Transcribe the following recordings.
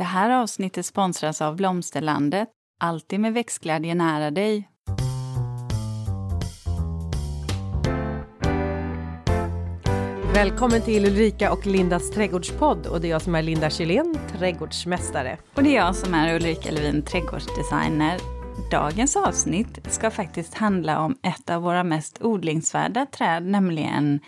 Det här avsnittet sponsras av Blomsterlandet. Alltid med växtglädje nära dig. Välkommen till Ulrika och Lindas trädgårdspodd och det är jag som är Linda Kylén, trädgårdsmästare. Och det är jag som är Ulrika Levin, trädgårdsdesigner. Dagens avsnitt ska faktiskt handla om ett av våra mest odlingsvärda träd, nämligen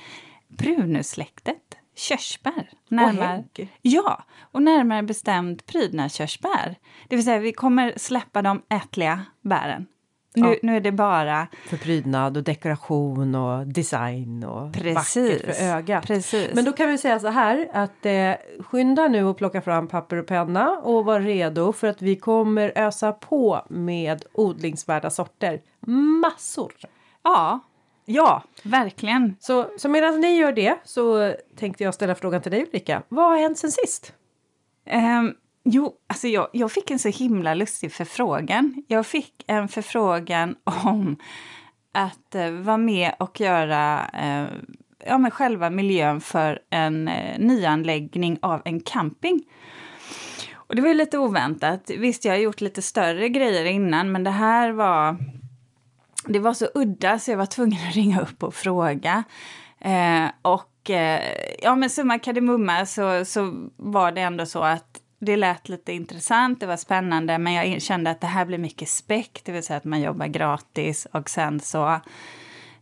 prunussläktet körsbär. Närmare, och ja, och närmare bestämt prydnadskörsbär. Det vill säga, vi kommer släppa de ätliga bären. Nu, ja. nu är det bara... För prydnad och dekoration och design och Precis. vackert för ögat. Precis. Men då kan vi säga så här att eh, skynda nu och plocka fram papper och penna och var redo för att vi kommer ösa på med odlingsvärda sorter. Massor! Ja, Ja, verkligen. Så, så medan ni gör det så tänkte jag ställa frågan till dig Ulrika. Vad har hänt sen sist? Um, jo, alltså jag, jag fick en så himla lustig förfrågan. Jag fick en förfrågan om att uh, vara med och göra uh, ja, men själva miljön för en uh, nyanläggning av en camping. Och det var lite oväntat. Visst, jag har gjort lite större grejer innan, men det här var det var så udda så jag var tvungen att ringa upp och fråga. Eh, och eh, ja, men summa kardemumma så, så var det ändå så att det lät lite intressant, det var spännande, men jag kände att det här blir mycket späck, det vill säga att man jobbar gratis och sen så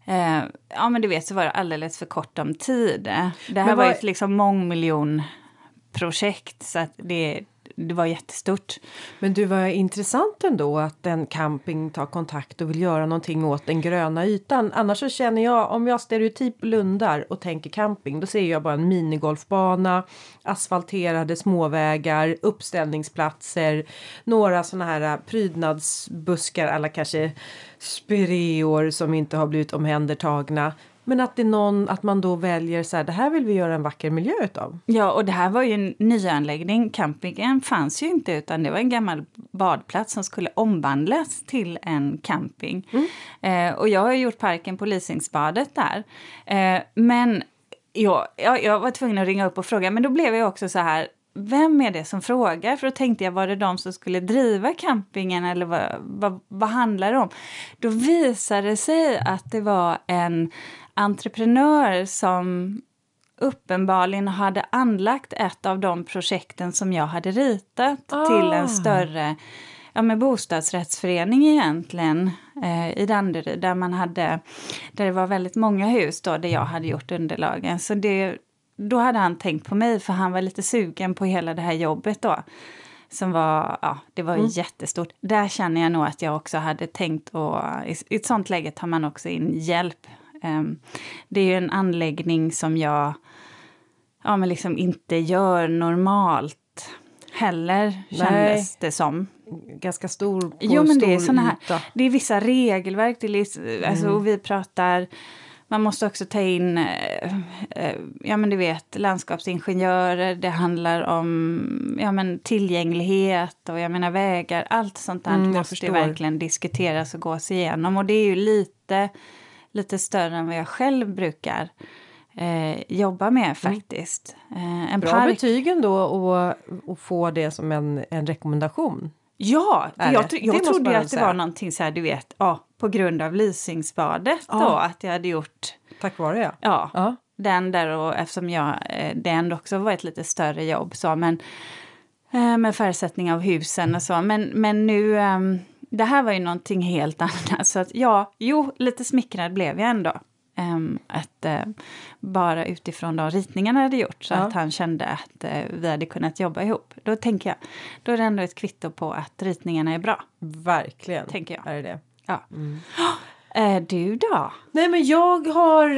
eh, ja, men du vet, så var det alldeles för kort om tid. Det här vad... var ju liksom mångmiljonprojekt, så att det, det var jättestort. Men du, var intressant ändå att en camping tar kontakt och vill göra någonting åt den gröna ytan. Annars så känner jag, om jag stereotyp blundar och tänker camping, då ser jag bara en minigolfbana, asfalterade småvägar, uppställningsplatser, några sådana här äh, prydnadsbuskar, alla kanske spireor som inte har blivit omhändertagna. Men att, det någon, att man då väljer så här, det här vill vi göra en vacker miljö utav. Ja, och det här var ju en nyanläggning. Campingen fanns ju inte utan det var en gammal badplats som skulle omvandlas till en camping. Mm. Eh, och jag har gjort parken på Lisingsbadet där. Eh, men ja, jag, jag var tvungen att ringa upp och fråga, men då blev jag också så här, vem är det som frågar? För då tänkte jag, var det de som skulle driva campingen eller vad, vad, vad handlar det om? Då visade det sig att det var en entreprenör som uppenbarligen hade anlagt ett av de projekten som jag hade ritat ah. till en större ja, med bostadsrättsförening egentligen eh, i Danderyd där man hade, där det var väldigt många hus då där jag hade gjort underlagen. Så det, då hade han tänkt på mig för han var lite sugen på hela det här jobbet då. Som var, ja, det var mm. jättestort. Där känner jag nog att jag också hade tänkt och i, i ett sånt läge tar man också in hjälp det är ju en anläggning som jag ja, men liksom inte gör normalt heller, kändes det som. Ganska stor på jo, men stor det är såna här, yta. Det är vissa regelverk, det är, alltså, mm. och vi pratar man måste också ta in, eh, eh, ja men du vet, landskapsingenjörer, det handlar om ja, men tillgänglighet och jag menar vägar, allt sånt där mm, måste verkligen diskuteras och gås igenom. Och det är ju lite lite större än vad jag själv brukar eh, jobba med mm. faktiskt. Mm. Eh, en Bra park... betyg ändå och, och få det som en, en rekommendation. Ja, jag, jag, jag trodde att det var någonting så här, du vet, ja, på grund av Lysingsbadet ja. då, att jag hade gjort... Tack vare? Ja. ja. Den där och eftersom jag, eh, det ändå också var ett lite större jobb så, men eh, med färgsättning av husen och så. Men, men nu, um, det här var ju någonting helt annat. Så att ja, jo, lite smickrad blev jag ändå. Um, att uh, bara utifrån de ritningarna jag hade gjort så ja. att han kände att uh, vi hade kunnat jobba ihop. Då tänker jag, då är det ändå ett kvitto på att ritningarna är bra. Verkligen tänker jag. är det det. Ja. Mm. Uh, du då? Nej men jag har,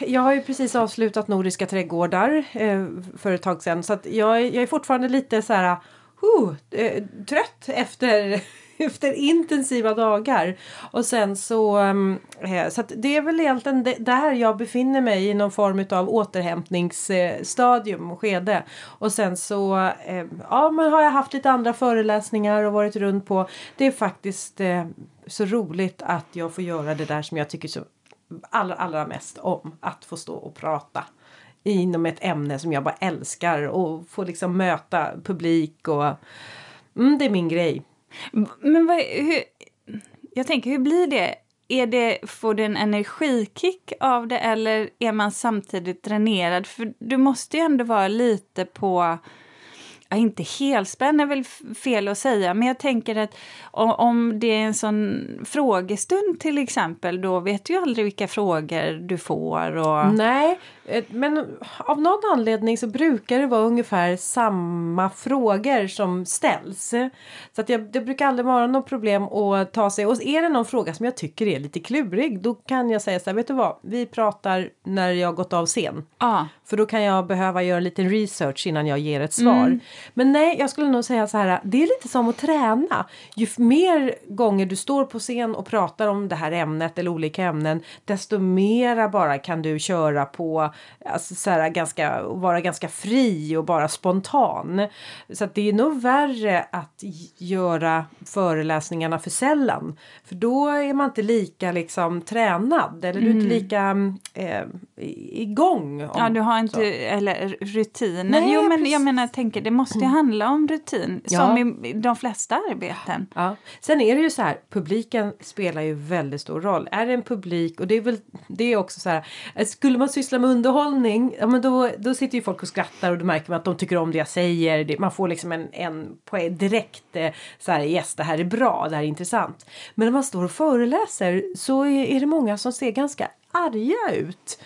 jag har ju precis avslutat Nordiska trädgårdar för ett tag sedan så att jag, jag är fortfarande lite så här uh, trött efter efter intensiva dagar. Och sen så, ehm, eh, så det är väl egentligen där jag befinner mig i någon form av återhämtningsstadium och skede. Och sen så ehm, ja, men har jag haft lite andra föreläsningar och varit runt på. Det är faktiskt eh, så roligt att jag får göra det där som jag tycker så allra, allra mest om. Att få stå och prata inom ett ämne som jag bara älskar och få liksom möta publik och mm, det är min grej. Men vad, hur, jag tänker, hur blir det? Är det, får du en energikick av det eller är man samtidigt dränerad? För du måste ju ändå vara lite på ja, inte helspänn är väl fel att säga, men jag tänker att om det är en sån frågestund till exempel, då vet du ju aldrig vilka frågor du får. Och... Nej, men av någon anledning så brukar det vara ungefär samma frågor som ställs. Så att jag, det brukar aldrig vara något problem att ta sig. Och är det någon fråga som jag tycker är lite klurig då kan jag säga så här, vet du vad, vi pratar när jag gått av scen. Ah. För då kan jag behöva göra lite research innan jag ger ett svar. Mm. Men nej, jag skulle nog säga så här, det är lite som att träna. Ju mer gånger du står på scen och pratar om det här ämnet eller olika ämnen, desto mera bara kan du köra på, alltså så här, ganska, vara ganska fri och bara spontan. Så att det är nog värre att göra föreläsningarna för sällan. För då är man inte lika liksom tränad eller mm. du är inte mm. lika eh, igång. Om, ja, du har inte, så. eller rutiner. Nej, jo, men precis. jag menar, jag tänker, det måste ju handla om rutin, ja. som i de flesta arbeten. Ja. Sen är det ju så här, publiken spelar ju väldigt stor roll. Är det en publik, och det är väl det är också så här, skulle man syssla med underhållning, ja men då, då sitter ju folk och skrattar och då märker man att de tycker om det jag säger. Man får liksom en, en poäng direkt eh, så här, yes det här är bra, det här är intressant. Men när man står och föreläser så är, är det många som ser ganska arga ut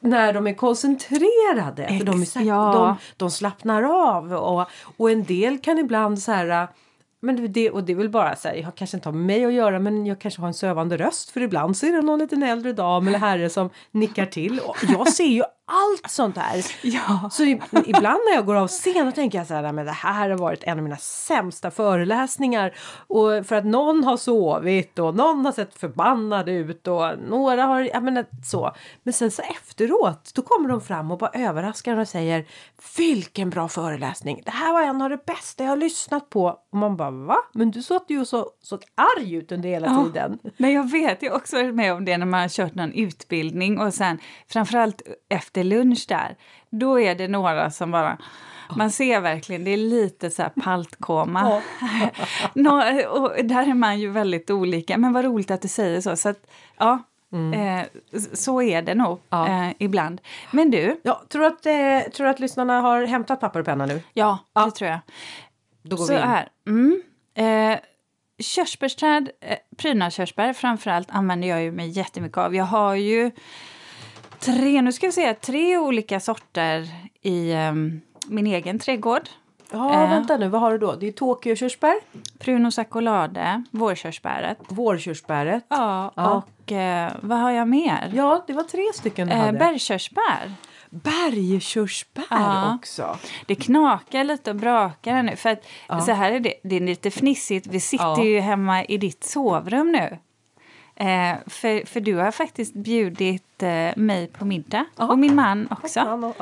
när de är koncentrerade. Ex, för de, är, ja. de, de slappnar av och, och en del kan ibland så här men det, och det är väl bara så här, jag kanske inte har med mig att göra men jag kanske har en sövande röst för ibland så är det någon liten äldre dam eller herre som nickar till. Och jag ser ju allt sånt här. Ja. Så ibland när jag går av scen tänker jag så här, men det här har varit en av mina sämsta föreläsningar. Och för att någon har sovit och någon har sett förbannad ut och några har, ja men så. Men sen så efteråt, då kommer de fram och bara överraskar och säger vilken bra föreläsning. Det här var en av det bästa jag har lyssnat på. Och man bara va? Men du såg ju så, så arg ut under hela ja, tiden. Men jag vet, jag har också varit med om det när man har kört någon utbildning och sen framförallt efter efter lunch där, då är det några som bara man ser verkligen, det är lite så här paltkoma. Nå, och där är man ju väldigt olika, men vad roligt att du säger så. så att, ja, mm. eh, så är det nog ja. eh, ibland. Men du... Ja, tror, att, eh, tror att lyssnarna har hämtat papper och penna nu? Ja, ja. det tror jag. Då går så vi in. Här, mm, eh, körsbärsträd, eh, prydnadskörsbär framförallt använder jag ju mig jättemycket av. Jag har ju tre, nu ska vi se, tre olika sorter i um, min egen trädgård. Ja, uh, vänta nu, vad har du då? Det är Tokyo-körsbär. Prunos accolade, vårkörsbäret. Vårkörsbäret. Ja, ja. och uh, vad har jag mer? Ja, det var tre stycken du uh, hade. Bergkörsbär. Bergkörsbär ja. också. Det knakar lite och brakar nu. För att, ja. så här är det, det är lite fnissigt. Vi sitter ja. ju hemma i ditt sovrum nu. Eh, för, för du har faktiskt bjudit eh, mig på middag, Aha. och min man också.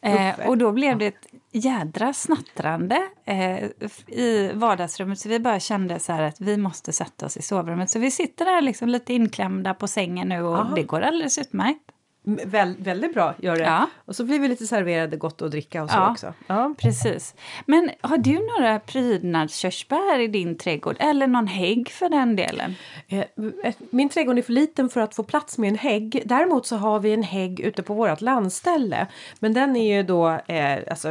Eh, och då blev det ett jädra snattrande eh, i vardagsrummet så vi bara kände så att vi måste sätta oss i sovrummet. Så vi sitter där liksom lite inklämda på sängen nu och Aha. det går alldeles utmärkt. Väl, väldigt bra gör det. Ja. Och så blir vi lite serverade gott att dricka och så ja, också. Ja, precis. Men har du några prydnadskörsbär i din trädgård? Eller någon hägg för den delen? Eh, min trädgård är för liten för att få plats med en hägg. Däremot så har vi en hägg ute på vårt landställe. Men den är ju då eh, alltså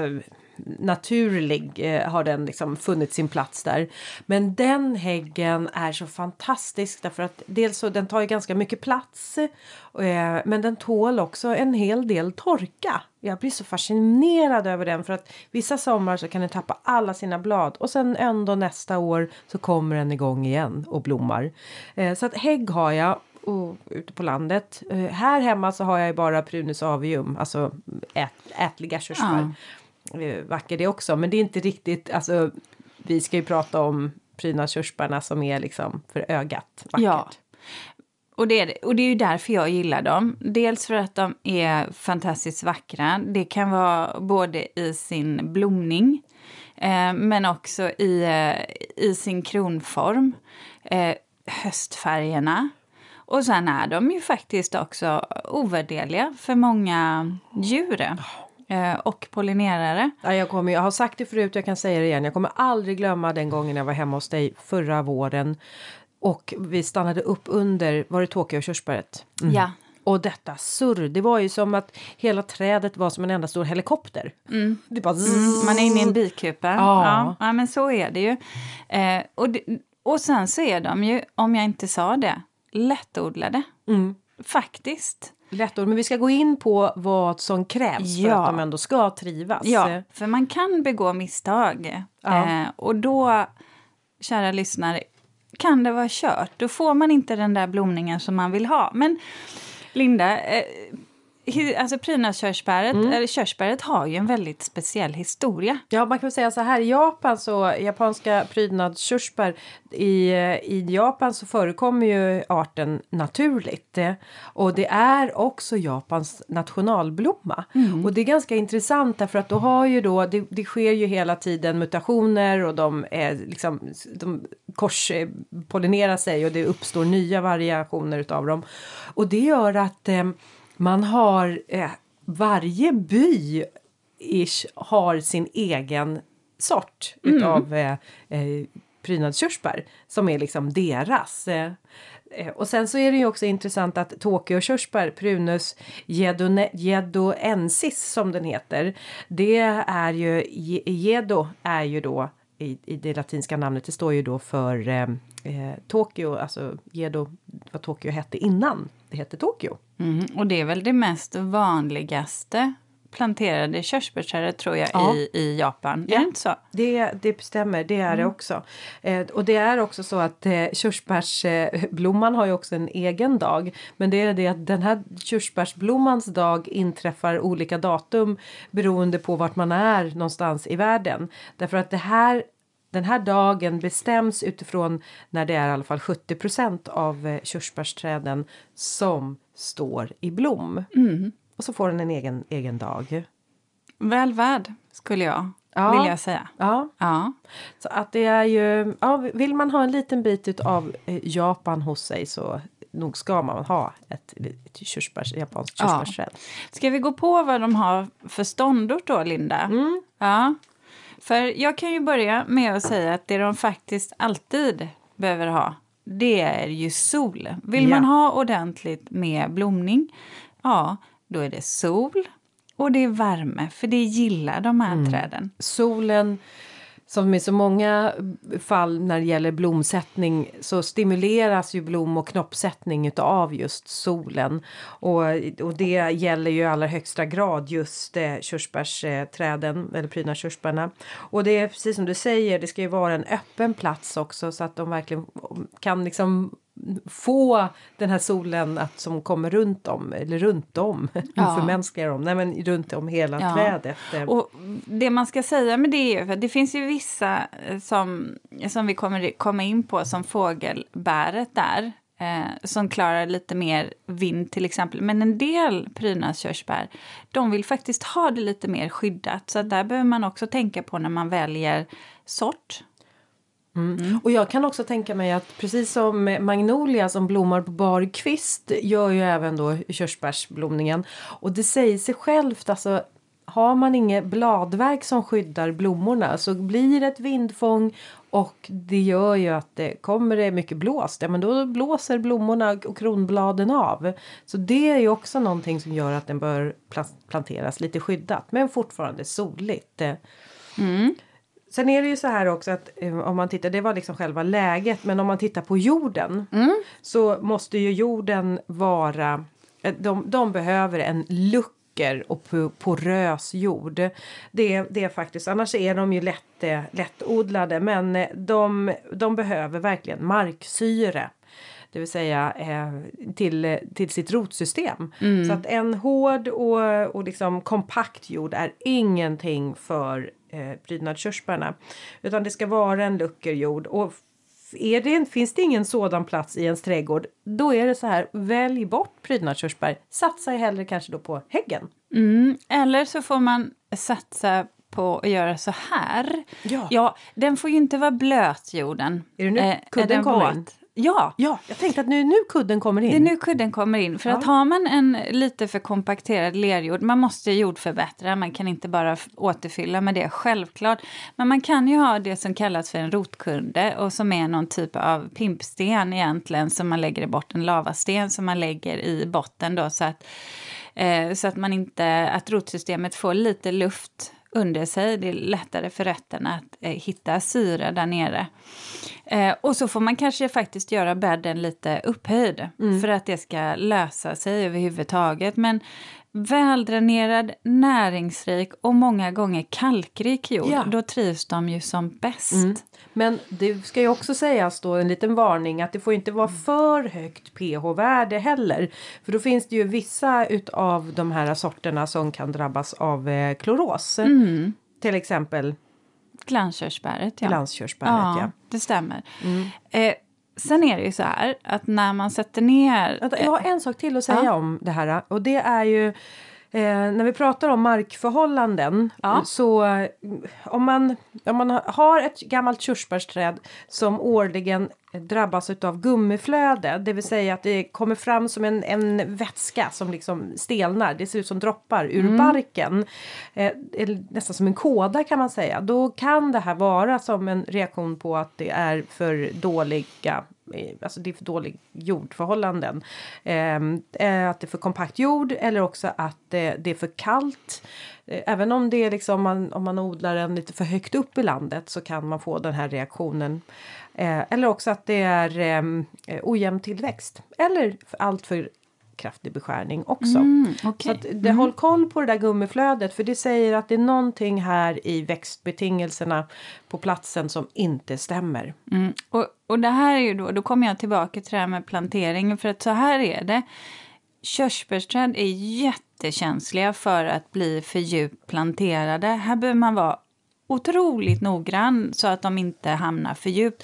naturlig eh, har den liksom funnit sin plats där. Men den häggen är så fantastisk därför att dels så den tar ju ganska mycket plats eh, men den tål också en hel del torka. Jag blir så fascinerad över den för att vissa sommar så kan den tappa alla sina blad och sen ändå nästa år så kommer den igång igen och blommar. Eh, så att hägg har jag och, ute på landet. Eh, här hemma så har jag ju bara Prunus avium, alltså ät, ätliga körsbär. Ja. Eh, vacker det också. Men det är inte riktigt, alltså vi ska ju prata om prydnadskörsbärna som är liksom för ögat vackert. Ja. Och det, är, och det är ju därför jag gillar dem. Dels för att de är fantastiskt vackra. Det kan vara både i sin blomning eh, men också i, eh, i sin kronform. Eh, höstfärgerna. Och sen är de ju faktiskt också ovärderliga för många djur. Eh, Och pollinerare. Ja, jag, kommer, jag har sagt det förut, jag kan säga det igen. Jag kommer aldrig glömma den gången jag var hemma hos dig förra våren. Och vi stannade upp under, var det Tokyo och körsbäret? Mm. Ja. Och detta surr, det var ju som att hela trädet var som en enda stor helikopter. Det bara zzz. Man är inne i en bikupa. Ja. Ja, ja men så är det ju. Eh, och, det, och sen så är de ju, om jag inte sa det, lättodlade. Mm. Faktiskt. Lättord, men vi ska gå in på vad som krävs för Ja. att de ändå ska trivas. Ja, för man kan begå misstag. Ja. Eh, och då, kära lyssnare, kan det vara kört. Då får man inte den där blomningen som man vill ha. Men Linda, eh, alltså prydnadskörsbäret, Mm. eller körsbäret har ju en väldigt speciell historia. Ja, man kan väl säga så här, i Japan så, japanska prydnadskörsbär, i, i Japan så förekommer ju arten naturligt. Och det är också Japans nationalblomma. Och det är ganska intressant därför att då har ju då, det, det sker ju hela tiden mutationer och de är liksom, de korspollinerar sig och det uppstår nya variationer utav dem. Och det gör att eh, man har eh, varje by ish har sin egen sort utav eh, eh, prydnadskörsbär som är liksom deras. Eh, eh, och sen så är det ju också intressant att Tokyo-körsbär, Prunus jedoensis som den heter, det är ju, jedo är ju då i, i det latinska namnet, det står ju då för eh, eh, Tokyo, alltså Gedo, vad Tokyo hette innan hette Tokyo. Mm, och det är väl det mest vanligaste planterade körsbärsträdet tror jag Ja. i, i Japan. Ja. Är det inte så? Det, det stämmer, det är det också. Eh, och det är också så att eh, körsbärsblomman har ju också en egen dag. Men det är det att den här körsbärsblommans dag inträffar olika datum beroende på vart man är någonstans i världen. Därför att det här den här dagen bestäms utifrån när det är i alla fall 70% av eh, körsbärsträden som står i blom. Och så får den en egen, egen dag. Väl värd, skulle jag Ja. vilja säga. Ja, Ja. Så att det är ju, ja, vill man ha en liten bit av Japan hos sig så nog ska man ha ett, ett körsbärs, japanskt Ja. körsbärsträd. Ska vi gå på vad de har för ståndort då, Linda? Mm. Ja. För jag kan ju börja med att säga att det de faktiskt alltid behöver ha, det är ju sol. Vill Ja. man ha ordentligt med blomning, ja, då är det sol och det är värme, för det gillar de här Mm. träden. Solen, som i så många fall när det gäller blomsättning så stimuleras ju blom och knoppsättning utav just solen. Och, och det gäller ju i allra högsta grad just eh, körsbärsträden eller prydnadskörsbärna. Och det är precis som du säger, det ska ju vara en öppen plats också så att de verkligen kan liksom få den här solen att som kommer runt om eller runt om, Ja. förmänskligar dem, nej men runt om hela Ja. trädet. Eh, Och det man ska säga med det är för det finns ju vissa eh, som, som vi kommer komma in på som fågelbäret där. Eh, som klarar lite mer vind till exempel. Men en del prydnadskörsbär, de vill faktiskt ha det lite mer skyddat. Så där behöver man också tänka på när man väljer sort. Mm. Och jag kan också tänka mig att precis som magnolia som blommar på bar kvist gör ju även då körsbärsblomningen. Och det säger sig självt, alltså har man inget bladverk som skyddar blommorna så blir det ett vindfång och det gör ju att det kommer det mycket blåst, ja men då blåser blommorna och kronbladen av. Så det är ju också någonting som gör att den bör planteras lite skyddat men fortfarande soligt. Eh, mm. Sen är det ju så här också att eh, om man tittar, det var liksom själva läget, men om man tittar på jorden så måste ju jorden vara, eh, de, de behöver en lucker och po- porös jord. Det, det är faktiskt, annars är de ju lätt, lättodlade, men eh, de, de behöver verkligen marksyre. Det vill säga eh, till, till sitt rotsystem. Så att en hård och, och liksom kompakt jord är ingenting för eh, prydnadskörsbärna. Utan det ska vara en luckerjord. Och f- är det, finns det ingen sådan plats i ens trädgård då är det så här, välj bort prydnadskörsbär. Satsa hellre kanske då på häggen. Mm. Eller så får man satsa på att göra så här. Ja. Ja, den får ju inte vara blöt, jorden. Är det nu Eh, kudden den kommer in? Ja, Ja, jag tänkte att nu, nu kudden kommer in. det är nu kudden kommer in. För Ja. att har man en lite för kompakterad lerjord, man måste jordförbättra, man kan inte bara återfylla med det, självklart. Men man kan ju ha det som kallas för en rotkudde och som är någon typ av pimpsten egentligen som man lägger i botten, lavasten som man lägger i botten då så att, eh, så att man inte, att rotsystemet får lite luft under sig. Det är lättare för rötterna att eh, hitta syre där nere. Eh, och så får man kanske faktiskt göra bädden lite upphöjd för att det ska lösa sig överhuvudtaget. Men väldränerad, näringsrik och många gånger kalkrik jord, Ja. då trivs de ju som bäst. Men det ska ju också sägas då en liten varning att det får inte vara för högt pH-värde heller. För då finns det ju vissa utav de här sorterna som kan drabbas av eh, kloros. Till exempel Glanskörsbäret, ja. glanskörsbäret. ja, Ja. det stämmer. Eh, sen är det ju så här att när man sätter ner... Jag har en sak till att säga om det här och det är ju Eh, när vi pratar om markförhållanden Ja. så eh, om man, om man har ett gammalt körsbärsträd som årligen drabbas av gummiflöde, det vill säga att det kommer fram som en, en vätska som liksom stelnar, det ser ut som droppar ur barken, eh, nästan som en kåda kan man säga, då kan det här vara som en reaktion på att det är för dåliga Alltså det är för dålig jordförhållanden. Ehm, eh, att det är för kompakt jord eller också att eh, det är för kallt. Eh, även om det är liksom man, om man odlar den lite för högt upp i landet så kan man få den här reaktionen. Eh, eller också att det är ehm, eh, ojämn tillväxt. Eller allt för kraftig beskärning också. Mm, Så okej. att det, håll koll på det där gummiflödet för det säger att det är någonting här i växtbetingelserna på platsen som inte stämmer. Mm. Och, och det här är ju då, då kommer jag tillbaka till det här med planteringen, för att så här är det. Körsbärsträd är jättekänsliga för att bli för djupt planterade. Här behöver man vara otroligt noggrann så att de inte hamnar för djupt.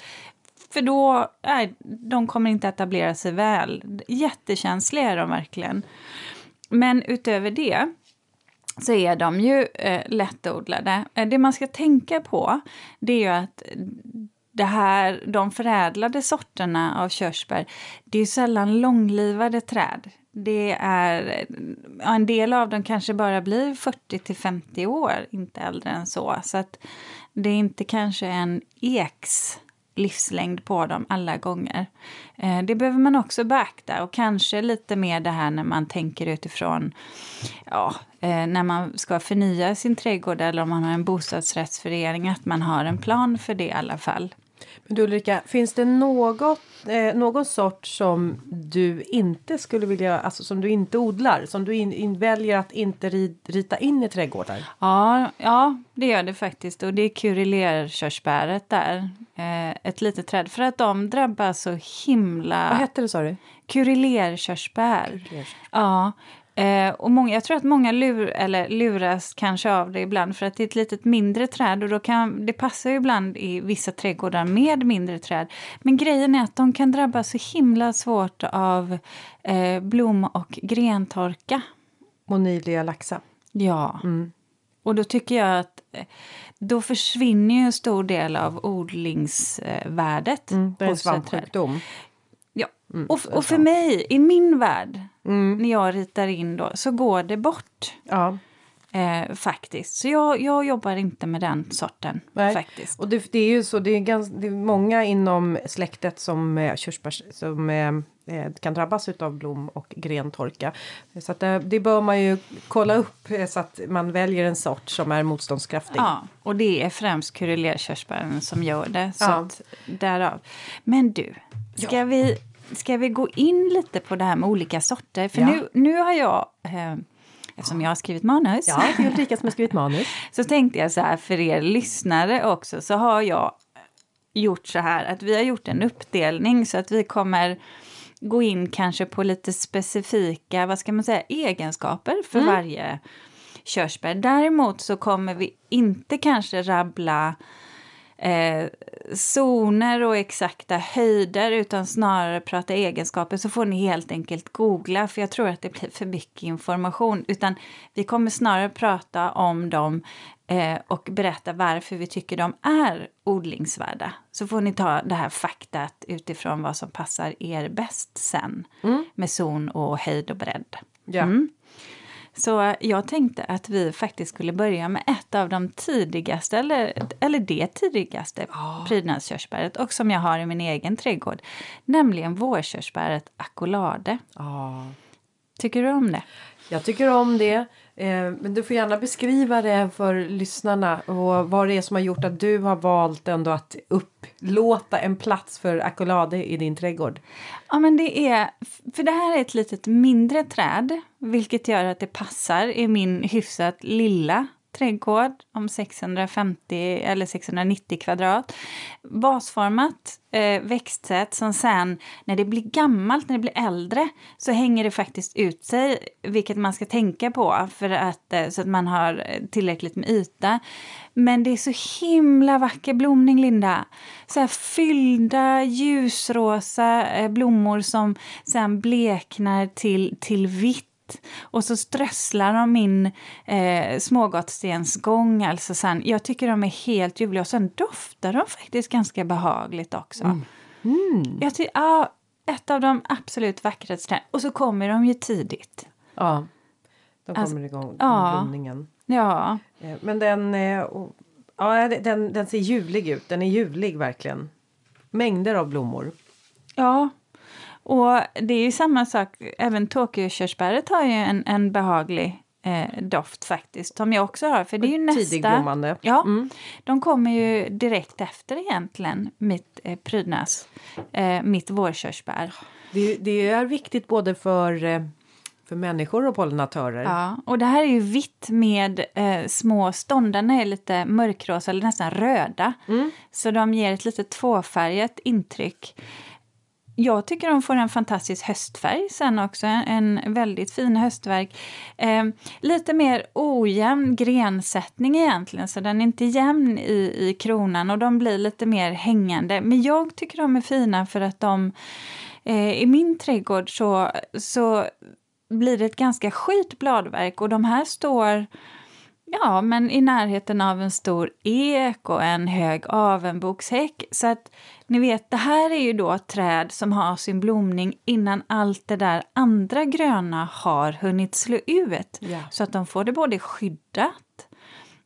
För då, nej, de kommer inte etablera sig väl. Jättekänsliga är de verkligen. Men utöver det så är de ju eh, lättodlade. Eh, det man ska tänka på det är ju att det här, de förädlade sorterna av körsbär, det är ju sällan långlivade träd. Det är, en del av dem kanske bara blir 40 till 50 år, inte äldre än så. Så att det är inte kanske en eks livslängd på dem alla gånger. Eh, det behöver man också beakta och kanske lite mer det här när man tänker utifrån ja, eh, när man ska förnya sin trädgård eller om man har en bostadsrättsförening att man har en plan för det i alla fall. Men du Ulrika, finns det något, eh, någon sort som du inte skulle vilja, alltså som du inte odlar, som du in, in, väljer att inte ri, rita in i trädgårdar? Ja, ja, det gör det faktiskt. Och det är kurillerkörsbäret där. Eh, ett litet träd. För att de drabbas så himla... Vad hette det sa du? Kurillerkörsbär. Ja. Eh, och många, jag tror att många lur, eller luras kanske av det ibland för att det är ett litet mindre träd och då kan, det passar ju ibland i vissa trädgårdar med mindre träd. Men grejen är att de kan drabbas så himla svårt av eh, blom och grentorka. Monilia laxa. Ja. Mm. Och då tycker jag att eh, då försvinner ju en stor del av odlingsvärdet. Mm, det är en svampsjukdom. Ja. Mm, och, och för mig, i min värld, Mm. när jag ritar in då, så går det bort. Ja. Eh, faktiskt. Så jag, jag jobbar inte med den sorten. Nej. faktiskt. Och det, det är ju så, det är, ganska, det är många inom släktet som eh, körsbärs som eh, eh, kan drabbas av blom och grentorka. Så att det, det bör man ju kolla upp eh, så att man väljer en sort som är motståndskraftig. Ja, och det är främst kurillerkörsbären som gör det. Så Ja. att, därav. Men du, ska, vi, ska vi gå in lite på det här med olika sorter? För Ja. nu, nu har jag, eh, eftersom jag har skrivit manus, Ja, det är Ulrika som har skrivit manus. så tänkte jag så här för er lyssnare också, så har jag gjort så här att vi har gjort en uppdelning så att vi kommer gå in kanske på lite specifika, vad ska man säga, egenskaper för varje körsbär. Däremot så kommer vi inte kanske rabbla eh, zoner och exakta höjder utan snarare prata egenskaper så får ni helt enkelt googla för jag tror att det blir för mycket information. Utan vi kommer snarare prata om dem eh, och berätta varför vi tycker de är odlingsvärda. Så får ni ta det här faktat utifrån vad som passar er bäst sen med zon och höjd och bredd. Ja. Mm. Så jag tänkte att vi faktiskt skulle börja med ett av de tidigaste, eller, eller det tidigaste prydnadskörsbäret och som jag har i min egen trädgård, nämligen vårkörsbäret accolade. Ja. Tycker du om det? Jag tycker om det. Eh, men du får gärna beskriva det för lyssnarna och vad det är som har gjort att du har valt ändå att upplåta en plats för accolade i din trädgård. Ja, men det är, för det här är ett litet mindre träd, vilket gör att det passar i min hyfsat lilla trädgård om 650 eller 690 kvadrat. Basformat eh, växtsätt som sen när det blir gammalt, när det blir äldre så hänger det faktiskt ut sig, vilket man ska tänka på för att, eh, så att man har eh, tillräckligt med yta. Men det är så himla vacker blomning, Linda. Så här fyllda ljusrosa eh, blommor som sen bleknar till, till vitt och så strösslar de in eh, smågottstensgång. Alltså sen, jag tycker de är helt ljuvliga och sen doftar de faktiskt ganska behagligt också. Mm. Jag ty- ja, ett av de absolut vackraste träden. Och så kommer de ju tidigt. Ja, då kommer Alltså, igång ja. blomningen. Ja, Eh, Men den, eh, ja, den, den ser ljuvlig ut. Den är ljuvlig verkligen. Mängder av blommor. ja. Och det är ju samma sak, även Tokyo-körsbäret har ju en, en behaglig eh, doft faktiskt, som jag också har. För det är ju nästa... Tidigblommande. Ja, Mm. de kommer ju direkt efter egentligen mitt eh, prydnads, eh, mitt vårkörsbär. Det, det är viktigt både för, eh, för människor och pollinatörer. Ja, och det här är ju vitt med eh, små ståndarna är lite mörkrosa eller nästan röda. Så de ger ett lite tvåfärgat intryck. Jag tycker de får en fantastisk höstfärg sen också, en väldigt fin höstverk. Eh, lite mer ojämn grensättning egentligen, så den är inte jämn i, i kronan och de blir lite mer hängande. Men jag tycker de är fina för att de eh, i min trädgård så, så blir det ett ganska skit bladverk och de här står Ja, men i närheten av en stor ek och en hög avenbokshäck. Så att ni vet, det här är ju då träd som har sin blomning innan allt det där andra gröna har hunnit slå ut. Ja. Så att de får det både skyddat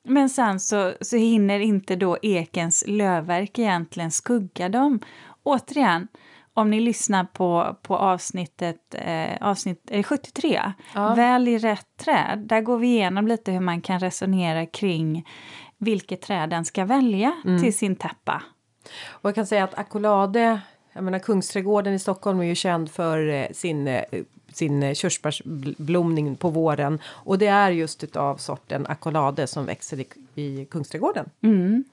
men sen så, så hinner inte då ekens lövverk egentligen skugga dem. Återigen, om ni lyssnar på, på avsnittet eh, avsnitt, eh, 73, Ja. Välj rätt träd, där går vi igenom lite hur man kan resonera kring vilket träd den ska välja till sin täppa. Och jag kan säga att accolade, jag menar Kungsträdgården i Stockholm är ju känd för eh, sin, eh, sin eh, körsbärsblomning på våren. Och det är just utav sorten accolade som växer i, i Kungsträdgården. Mm.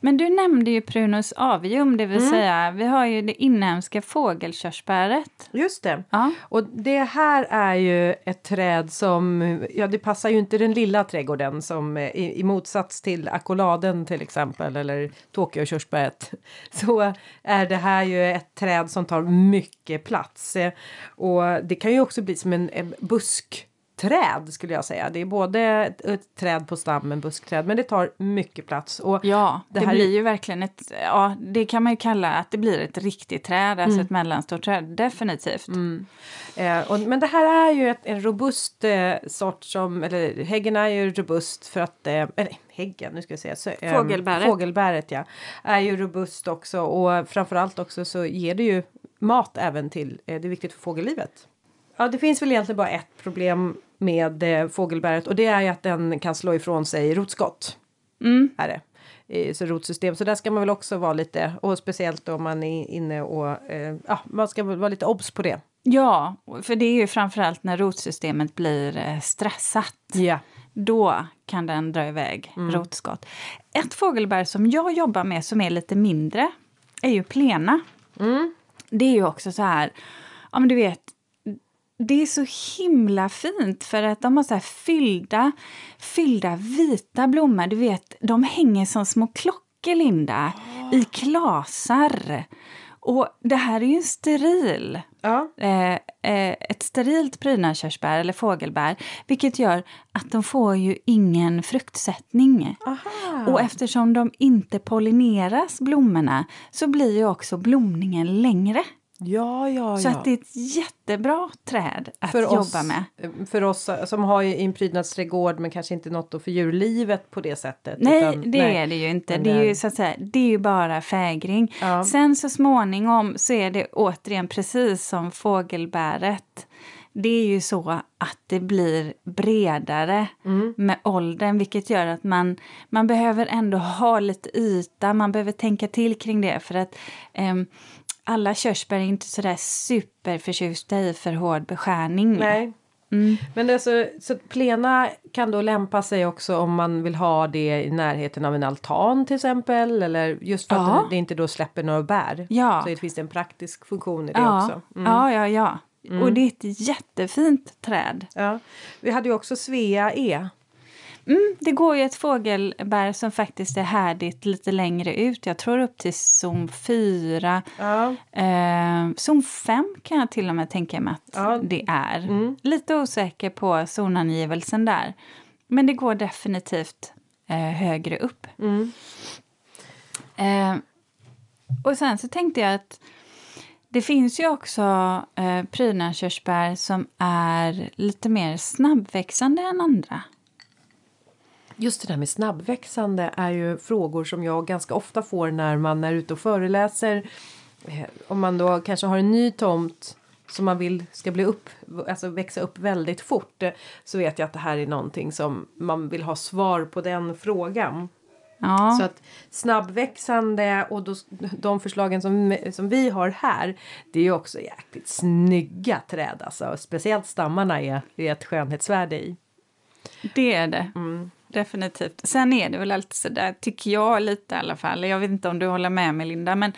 Men du nämnde ju Prunus avium, det vill säga vi har ju det inhemska fågelkörsbäret. Just det. Ja. Och det här är ju ett träd som, ja det passar ju inte den lilla trädgården som eh, i, i motsats till accolladen till exempel eller Tokyo-körsbäret så är det här ju ett träd som tar mycket plats. Eh, Och det kan ju också bli som en, en buskträd skulle jag säga. Det är både ett, ett träd på stammen, buskträd, men det tar mycket plats. Och Ja, det, Det här är- blir ju verkligen ett, ja det kan man ju kalla att det blir ett riktigt träd, alltså ett mellanstort träd, definitivt. Eh, och, men det här är ju ett, en robust eh, sort som, eller häggen är ju robust för att, eh, eller häggen, nu ska jag säga. Så, eh, Fågelbäret. Fågelbäret ja. Är ju robust också och framförallt också så ger det ju mat även till, eh, det är viktigt för fågellivet. Ja, det finns väl egentligen bara ett problem med eh, fågelbäret och det är ju att den kan slå ifrån sig rotskott. Mm. Är det. Så rotsystem. Så där ska man väl också vara lite, och speciellt om man är inne och, eh, ja, man ska vara lite obs på det. Ja, för det är ju framförallt när rotsystemet blir eh, stressat. Ja. Då kan den dra iväg rotskott. Ett fågelbär som jag jobbar med som är lite mindre är ju plena. Det är ju också så här, ja men du vet, det är så himla fint för att de har så fyllda, fyllda vita blommor. Du vet, de hänger som små klockor Linda, i klasar. Och det här är ju en steril Ja. eh, eh, ett sterilt prydnadskörsbär eller fågelbär vilket gör att de får ju ingen fruktsättning. Aha. Och eftersom de inte pollineras, blommorna, så blir ju också blomningen längre. Ja, ja, Så ja. att det är ett jättebra träd att för jobba oss, med. För oss som har en prydnadsträdgård men kanske inte något för djurlivet på det sättet. Nej, utan- det nej. är det ju inte. Men Det är ju, så att säga, det är ju bara fägring. Ja. Sen så småningom så är det återigen precis som fågelbäret. Det är ju så att det blir bredare Mm. med åldern vilket gör att man, man behöver ändå ha lite yta, man behöver tänka till kring det för att ehm, alla körsbär är inte sådär superförtjusta i för hård beskärning. Nej. Mm. Men alltså, så plena kan då lämpa sig också om man vill ha det i närheten av en altan till exempel. Eller just för att Ja. det inte då släpper några bär. Ja. Så det finns en praktisk funktion i det Ja, också. Mm. ja, ja, ja. Och det är ett jättefint träd. Ja. Vi hade ju också Svea E. Mm, det går ju ett fågelbär som faktiskt är härdigt lite längre ut. Jag tror upp till zon 4. Ja. Eh, zon 5 kan jag till och med tänka mig att Ja. det är. Lite osäker på zonangivelsen där. Men det går definitivt eh, högre upp. Mm. Eh, och sen så tänkte jag att det finns ju också eh, prydnadskörsbär som är lite mer snabbväxande än andra. Just det där med snabbväxande är ju frågor som jag ganska ofta får när man är ute och föreläser. Eh, Om man då kanske har en ny tomt som man vill ska bli upp, alltså växa upp väldigt fort. eh, Så vet jag att det här är någonting som man vill ha svar på den frågan. Ja. Så att snabbväxande och då, de förslagen som, som vi har här det är ju också jäkligt snygga träd alltså. Speciellt stammarna är, är ett skönhetsvärde i. Det är det. Definitivt. Sen är det väl alltid så där, tycker jag lite i alla fall. Jag vet inte om du håller med mig, Linda, men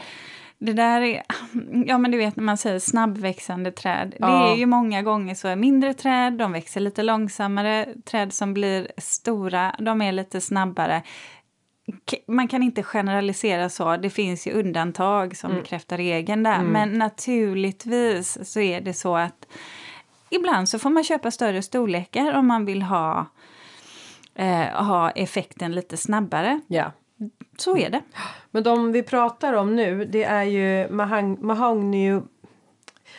det där är... Ja, men du vet när man säger snabbväxande träd. Det Ja. är ju många gånger så. Mindre träd, de växer lite långsammare. Träd som blir stora, de är lite snabbare. Man kan inte generalisera så. Det finns ju undantag som bekräftar regeln där. Men naturligtvis så är det så att ibland så får man köpa större storlekar om man vill ha, eh, ha effekten lite snabbare. Ja. Så är det. Men de vi pratar om nu det är ju mahang- mahogny,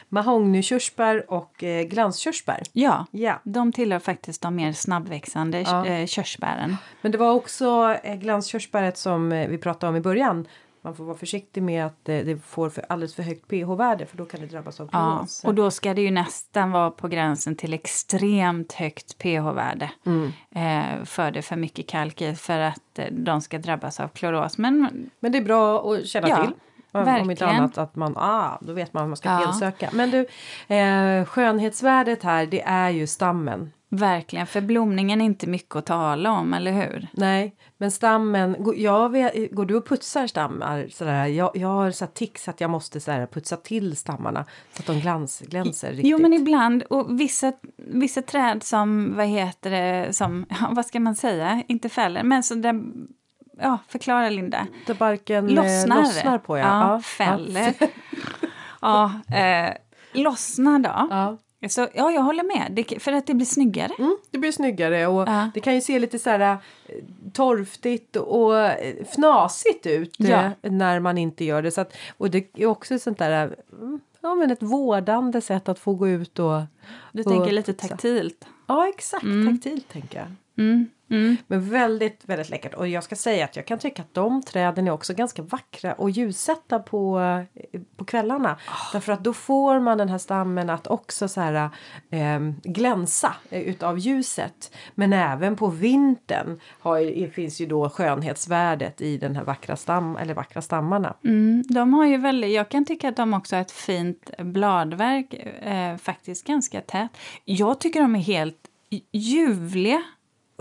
mahognykörsbär och eh, glanskörsbär. Ja, Ja. de tillhör faktiskt de mer snabbväxande Ja. eh, körsbären. Men det var också eh, glanskörsbäret som vi pratade om i början. Man får vara försiktig med att det får för alldeles för högt pH-värde för då kan det drabbas av Ja, kloros. och då ska det ju nästan vara på gränsen till extremt högt pH-värde. Mm. Eh, för det för mycket kalk i för att eh, de ska drabbas av kloros. Men Men det är bra att känna Ja, till. Om om inte verkligen. annat att man, ah, då vet man vad man ska Ja. felsöka. Men du, eh, skönhetsvärdet här det är ju stammen. Verkligen, för blomningen är inte mycket att tala om, eller hur? Nej, men stammen, vet, går du och putsar stammar sådär? Jag, jag har så tics att jag måste så här, putsa till stammarna så att de glans, glänser riktigt. Jo, men ibland. Och vissa, vissa träd som, vad heter det, som, ja, vad ska man säga, inte fäller, men så där, ja, förklara Linda. Där barken eh, Lossnar. lossnar på ja. ja, Ja, fäller. Ja, eh, lossnar då. Ja. Så, ja, jag håller med. Det, för att det blir snyggare. Mm, det blir snyggare och Ja. det kan ju se lite så här eh, torftigt och eh, fnasigt ut eh, Ja. när man inte gör det. Så att, och det är också sånt där eh, mm, ja, men ett vårdande sätt att få gå ut och... Du och tänker lite taktilt. Ja, exakt. Taktilt tänker jag. Mm, mm. Men väldigt, väldigt läckert. Och jag ska säga att jag kan tycka att de träden är också ganska vackra och ljussätta på, eh, på kvällarna. Därför att då får man den här stammen att också så här eh, glänsa utav ljuset. Men även på vintern har, finns ju då skönhetsvärdet i den här vackra, stam, eller vackra stammarna. Mm, de har ju väldigt, jag kan tycka att de också har ett fint bladverk, eh, faktiskt ganska tätt. Jag tycker de är helt ljuvliga,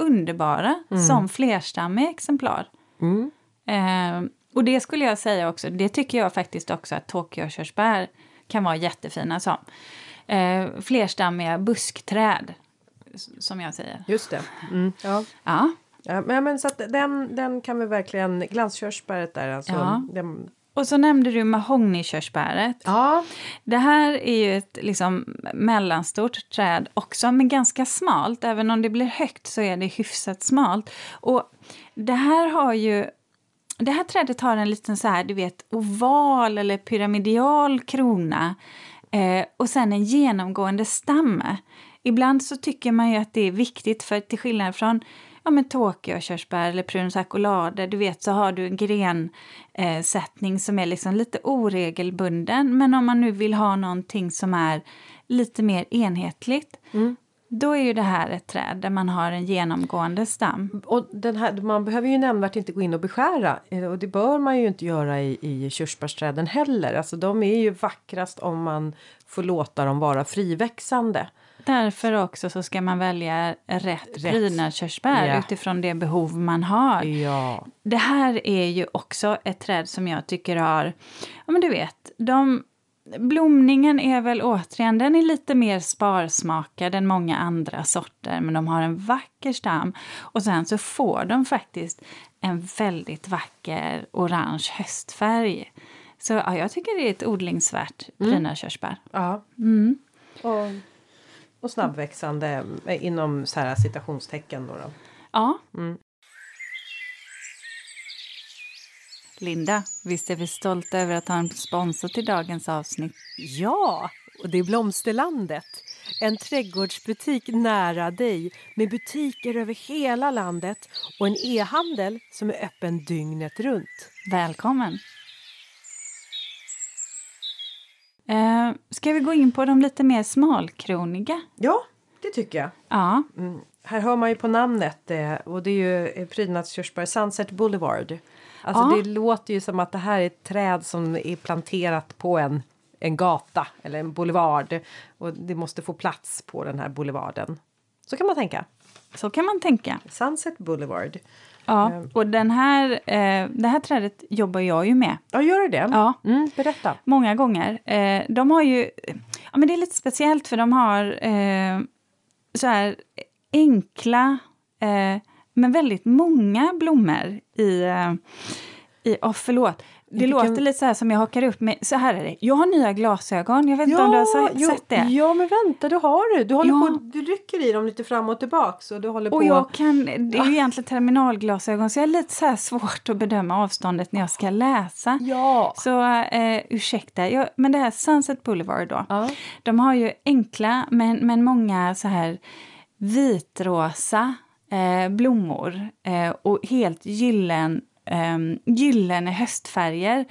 underbara, som flerstammiga exemplar. Mm. Eh, och det skulle jag säga också, det tycker jag faktiskt också att Tokyo-körsbär kan vara jättefina som. Eh, flerstammiga buskträd, som jag säger. Just det. Mm. Ja. Ja. Ja, men, men så den, den kan vi verkligen, glanskörsbäret där alltså. Ja. Den, Och så nämnde du mahognykörsbäret. ja. Det här är ju ett liksom, mellanstort träd också, men ganska smalt. Även om det blir högt så är det hyfsat smalt. Och det här har ju... Det här trädet har en liten så här, du vet, oval eller pyramidal krona eh, och sen en genomgående stam. Ibland så tycker man ju att det är viktigt för till skillnad från ja, men Tokyo-körsbär eller acolade, du vet så har du en grensättning eh, sättning som är liksom lite oregelbunden. Men om man nu vill ha någonting som är lite mer enhetligt då är ju det här ett träd där man har en genomgående stam. Och den här, man behöver ju nämnvärt inte gå in och beskära eh, och det bör man ju inte göra i, i körsbärsträden heller. Alltså de är ju vackrast om man får låta dem vara friväxande. Därför också så ska man välja rätt, Rätt. prydnadskörsbär Ja. utifrån det behov man har. Ja. Det här är ju också ett träd som jag tycker har, ja men du vet, de, blomningen är väl återigen, den är lite mer sparsmakad än många andra sorter, men de har en vacker stam. Och sen så får de faktiskt en väldigt vacker orange höstfärg. Så ja, jag tycker det är ett odlingsvärt prydnadskörsbär. ja. Mm. Och, och snabbväxande eh, inom så här citationstecken då. då. Ja. Mm. Linda, visst är vi stolta över att ha en sponsor till dagens avsnitt? Ja, och det är Blomsterlandet. En trädgårdsbutik nära dig med butiker över hela landet och en e-handel som är öppen dygnet runt. Välkommen! Eh, ska vi gå in på de lite mer smalkroniga? Ja, det tycker jag. Ja, Mm. Här hör man ju på namnet eh, och det är ju eh, prydnadskörsbär Sunset Boulevard. Alltså Ja. det låter ju som att det här är ett träd som är planterat på en, en gata eller en boulevard och det måste få plats på den här boulevarden. Så kan man tänka. så kan man tänka. Sunset Boulevard. Ja, Eh. och den här, eh, det här trädet jobbar jag ju med. Ja, gör det det? Ja. Mm, berätta. Många gånger. Eh, de har ju... Ja, men det är lite speciellt för de har eh, så här enkla eh, men väldigt många blommor i... Eh, i oh, förlåt. Det Vilken- låter lite så här som jag hakar upp mig. Så här är det. Jag har nya glasögon. Jag vet inte om du har jo, sett det. Ja, men vänta, du har du. Du, håller Ja. på, du rycker i dem lite fram och tillbaks. Och du håller Och på... jag kan, det är ju egentligen terminalglasögon så jag har lite så här svårt att bedöma avståndet när jag ska läsa. Ja. Så eh, ursäkta, jag, men det här Sunset Boulevard då. Ja. De har ju enkla men, men många så här vitrosa eh, blommor eh, och helt gyllen, eh, gyllene höstfärger.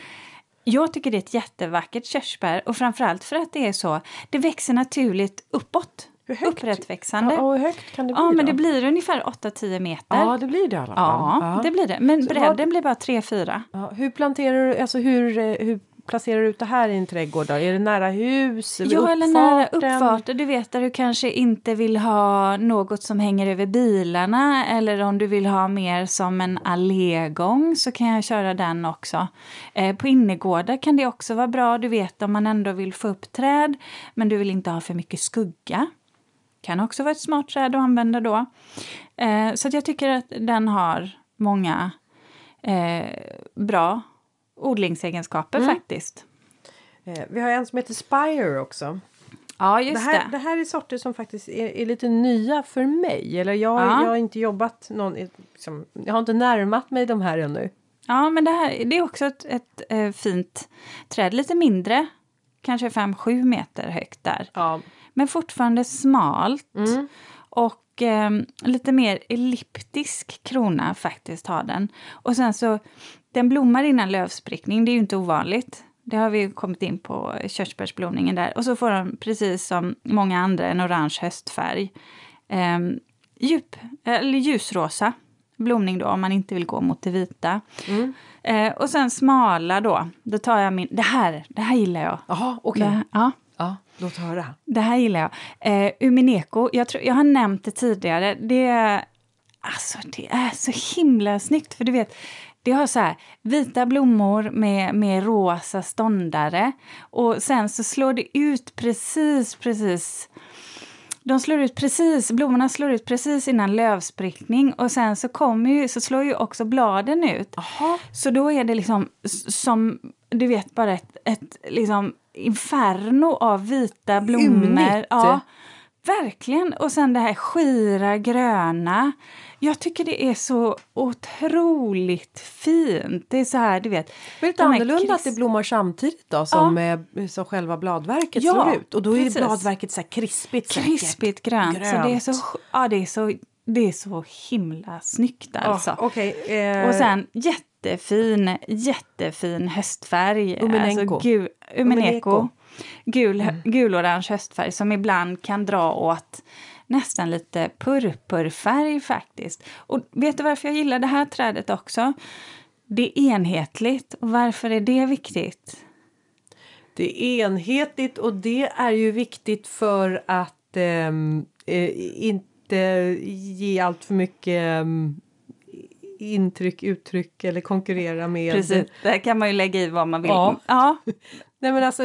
Jag tycker det är ett jättevackert körsbär och framförallt för att det är så, det växer naturligt uppåt. Hur högt? Upprättväxande. Ja, hur högt kan det bli Ja, men då? det blir ungefär 8-10 meter. Ja, det blir det i alla fall. Ja, det blir det. Men Så bredden blir bara 3-4. Ja, hur planterar du, alltså hur, eh, hur placerar du ut det här i en trädgård då? Är det nära hus? Ja, eller nära uppfarten? uppfarten. Du vet där du kanske inte vill ha något som hänger över bilarna eller om du vill ha mer som en allégång så kan jag köra den också. Eh, på innergårdar kan det också vara bra. Du vet om man ändå vill få upp träd men du vill inte ha för mycket skugga. Kan också vara ett smart träd att använda då. Eh, så jag tycker att den har många eh, bra odlingsegenskaper faktiskt. Eh, Vi har en som heter Spire också. Ja, Det just här, det. det här är sorter som faktiskt är, är lite nya för mig. Eller jag, Ja. jag har inte jobbat någon, liksom, jag har inte närmat mig de här ännu. Ja, men det, här, det är också ett, ett eh, fint träd. Lite mindre, kanske 5-7 meter högt där. Ja. Men fortfarande smalt. Mm. Och eh, lite mer elliptisk krona faktiskt har den. Och sen så, den blommar innan lövsprickning, det är ju inte ovanligt. Det har vi kommit in på körsbärsblomningen där. Och så får den precis som många andra en orange höstfärg. Eh, djup, eller ljusrosa blomning då om man inte vill gå mot det vita. Mm. Eh, och sen smala då, då tar jag min, det här, det här gillar jag. Jaha, okej. Det, ja, Ja, låt höra. det här gillar jag. Eh, Umineko, jag, tror, jag har nämnt det tidigare. Det är, alltså, det är så himla snyggt. För du vet, det har så här vita blommor med, med rosa ståndare. Och sen så slår det ut precis, precis de slår ut precis, blommorna slår ut precis innan lövsprickning och sen så, kommer ju, så slår ju också bladen ut. Aha. Så då är det liksom som, du vet, bara ett, ett liksom inferno av vita blommor. Ymnigt. Ja, verkligen. Och sen det här skira gröna. Jag tycker det är så otroligt fint. Det är så här, du vet. Är lite annorlunda att kris- det blommar samtidigt då som, eh, som själva bladverket Ja, slår ut. Och då är precis. bladverket så här krispigt krispigt grönt. Så det är Grönt. så, ja, det är så, det är så himla snyggt alltså. Ja, Okej. eh, Och sen jättefin, jättefin höstfärg. Uminenko. Alltså gul, umineko. Gul, Gul-orange höstfärg som ibland kan dra åt nästan lite purpurfärg faktiskt. Och vet du varför jag gillar det här trädet också? Det är enhetligt. Och varför är det viktigt? Det är enhetligt och det är ju viktigt för att ehm, eh, inte ge allt för mycket ehm, intryck, uttryck eller konkurrera med. Precis, där kan man ju lägga i vad man vill. Ja. ja Nej men alltså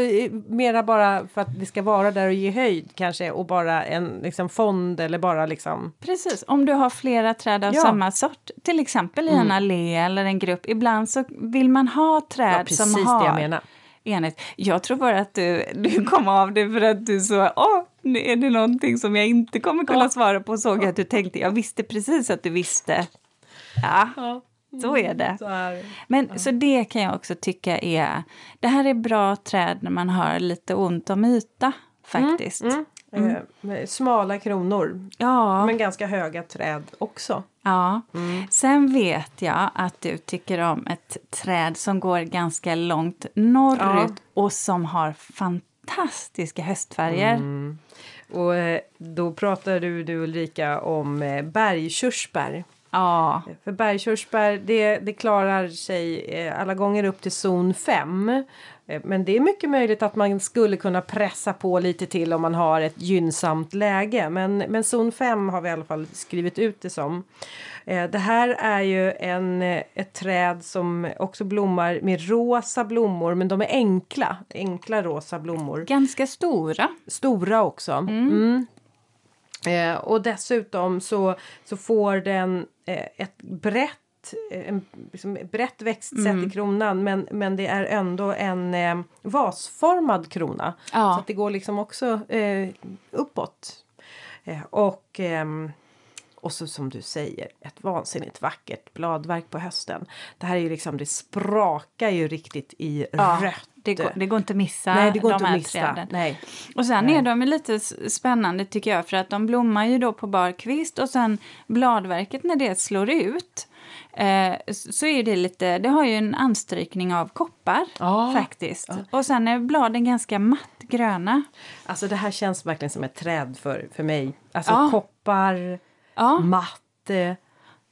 mera bara för att det ska vara där och ge höjd kanske och bara en liksom fond eller bara liksom. Precis, om du har flera träd av Ja. samma sort, till exempel i en allé eller en grupp. Ibland så vill man ha träd Ja, precis som har det jag menar. enhet. Jag tror bara att du, du kom av det för att du så, åh, nu är det någonting som jag inte kommer kunna Ja. svara på. Såg jag att du tänkte, jag visste precis att du visste. Ja, så är det. Så här. Men så det kan jag också tycka är, det här är bra träd när man har lite ont om yta faktiskt. Eh, med smala kronor Ja. men ganska höga träd också. Ja. Sen vet jag att du tycker om ett träd som går ganska långt norrut och som har fantastiska höstfärger. Och eh, då pratar du, du Ulrika om eh, bergkörsbär. Ja, För bergkörsbär det, det klarar sig eh, alla gånger upp till zon 5. Eh, Men det är mycket möjligt att man skulle kunna pressa på lite till om man har ett gynnsamt läge. Men, men zon 5 har vi i alla fall skrivit ut det som. Eh, Det här är ju en, ett träd som också blommar med rosa blommor men de är enkla. Enkla rosa blommor. ganska stora. Stora också. Mm. Eh, och dessutom så, så får den eh, ett brett, eh, en, liksom ett brett växtsätt i kronan men, men det är ändå en eh, vasformad krona. Ja. Så att det går liksom också eh, uppåt. Eh, och, ehm, och så som du säger, ett vansinnigt vackert bladverk på hösten. Det här är ju liksom, det sprakar ju riktigt i rött. Det går, det går inte att missa Nej, det går de inte här missa. träden. Nej. Och sen Nej. är de lite spännande tycker jag för att de blommar ju då på bar kvist och sen bladverket när det slår ut eh, så är det lite, det har ju en anstrykning av koppar Ja. faktiskt. Och sen är bladen ganska matt gröna. Alltså det här känns verkligen som ett träd för, för mig. Alltså Ja. koppar, matt,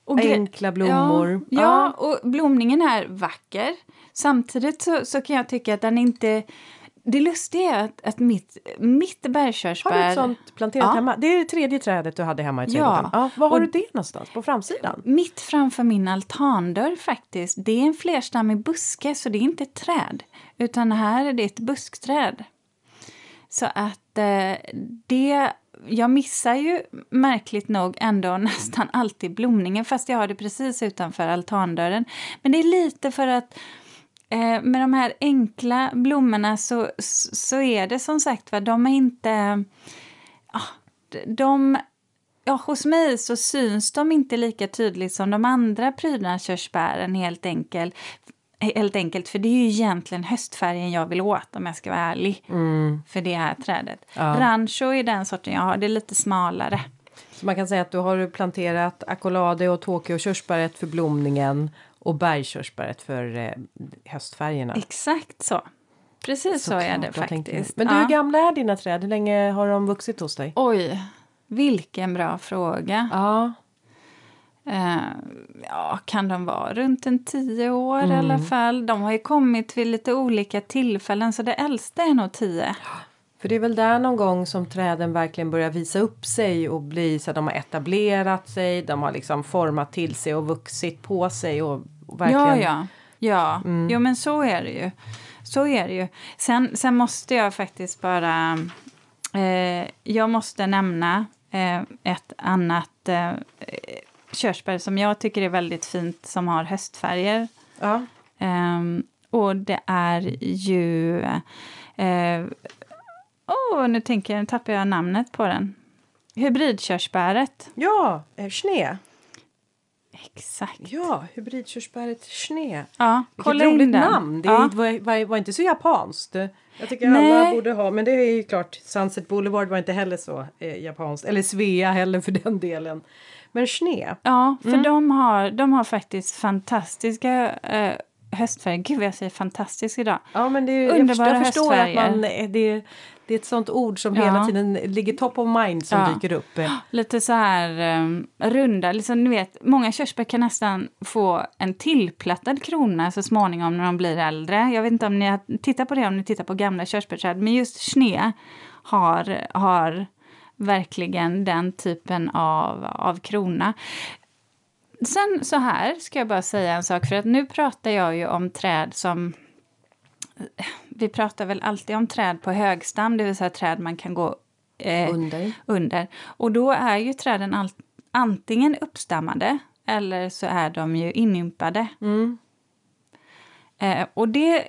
Och enkla blommor. Ja, ja, och blomningen är vacker. Samtidigt så, så kan jag tycka att den inte... Det lustiga är att, att mitt, mitt bergkörsbär... Har du ett sånt planterat Ja. hemma? Det är det tredje trädet du hade hemma i Ja. trädgården. Ja. Var har Och- du det någonstans? På framsidan? Mitt framför min altandörr faktiskt. Det är en flerstammig buske så det är inte ett träd. Utan här är det ett buskträd. Så att eh, det... Jag missar ju märkligt nog ändå nästan alltid blomningen fast jag har det precis utanför altandörren. Men det är lite för att eh, med de här enkla blommorna så, så är det som sagt va, de är inte... ah, de, ja, hos mig så syns de inte lika tydligt som de andra prydnadskörsbären helt enkelt. Helt enkelt, för det är ju egentligen höstfärgen jag vill åt om jag ska vara ärlig. För det här trädet. Ja. Rancho är den sorten jag har, det är lite smalare. Så man kan säga att du har planterat akolade och Tokyo körsbäret för blomningen och bergkörsbäret för eh, höstfärgerna. Exakt så. Precis så, är Såklart, det faktiskt. Men du, Ja. hur gamla är dina träd? Hur länge har de vuxit hos dig? Oj, vilken bra fråga. Ja, Eh, ja, kan de vara runt en tio år Mm. i alla fall? De har ju kommit vid lite olika tillfällen, så det äldsta är nog tio. För det är väl där någon gång som träden verkligen börjar visa upp sig och bli så att de har etablerat sig, de har liksom format till sig och vuxit på sig och, och verkligen. Ja, ja. Ja, jo men så är det ju. Så är det ju. Sen, sen måste jag faktiskt bara Eh, jag måste nämna eh, ett annat eh, körsbär som jag tycker är väldigt fint som har höstfärger. Ja. Ehm, och det är ju... Eh, oh, nu tänker jag, nu tappar jag namnet på den. Hybridkörsbäret. Ja, eh, Schnee. Exakt. Ja, hybridkörsbäret Schnee. Ja, Vilket kolla roligt in den. namn. Det ja. var, var, var inte så japanskt. Jag tycker Nej. alla borde ha, men det är ju klart. Sunset Boulevard var inte heller så eh, japanskt. Eller Svea heller för den delen. Men Schnee. Ja, för Mm. de, har, de har faktiskt fantastiska eh, höstfärger. Gud vad jag säger fantastisk idag. Ja, men det är, jag, Underbara förstår, jag förstår att man, det, det är ett sånt ord som Ja. hela tiden ligger top of mind som Ja. dyker upp. Lite så här um, runda, liksom, ni vet, många körsbär kan nästan få en tillplattad krona så småningom när de blir äldre. Jag vet inte om ni har tittat på det om ni tittar på gamla körsbärsträd, men just Schnee har, har verkligen den typen av, av krona. Sen så här ska jag bara säga en sak, för att nu pratar jag ju om träd som vi pratar väl alltid om träd på högstam, det vill säga träd man kan gå eh, Under. under. Och då är ju träden all, antingen uppstammade eller så är de ju inympade. Mm. Eh, och det,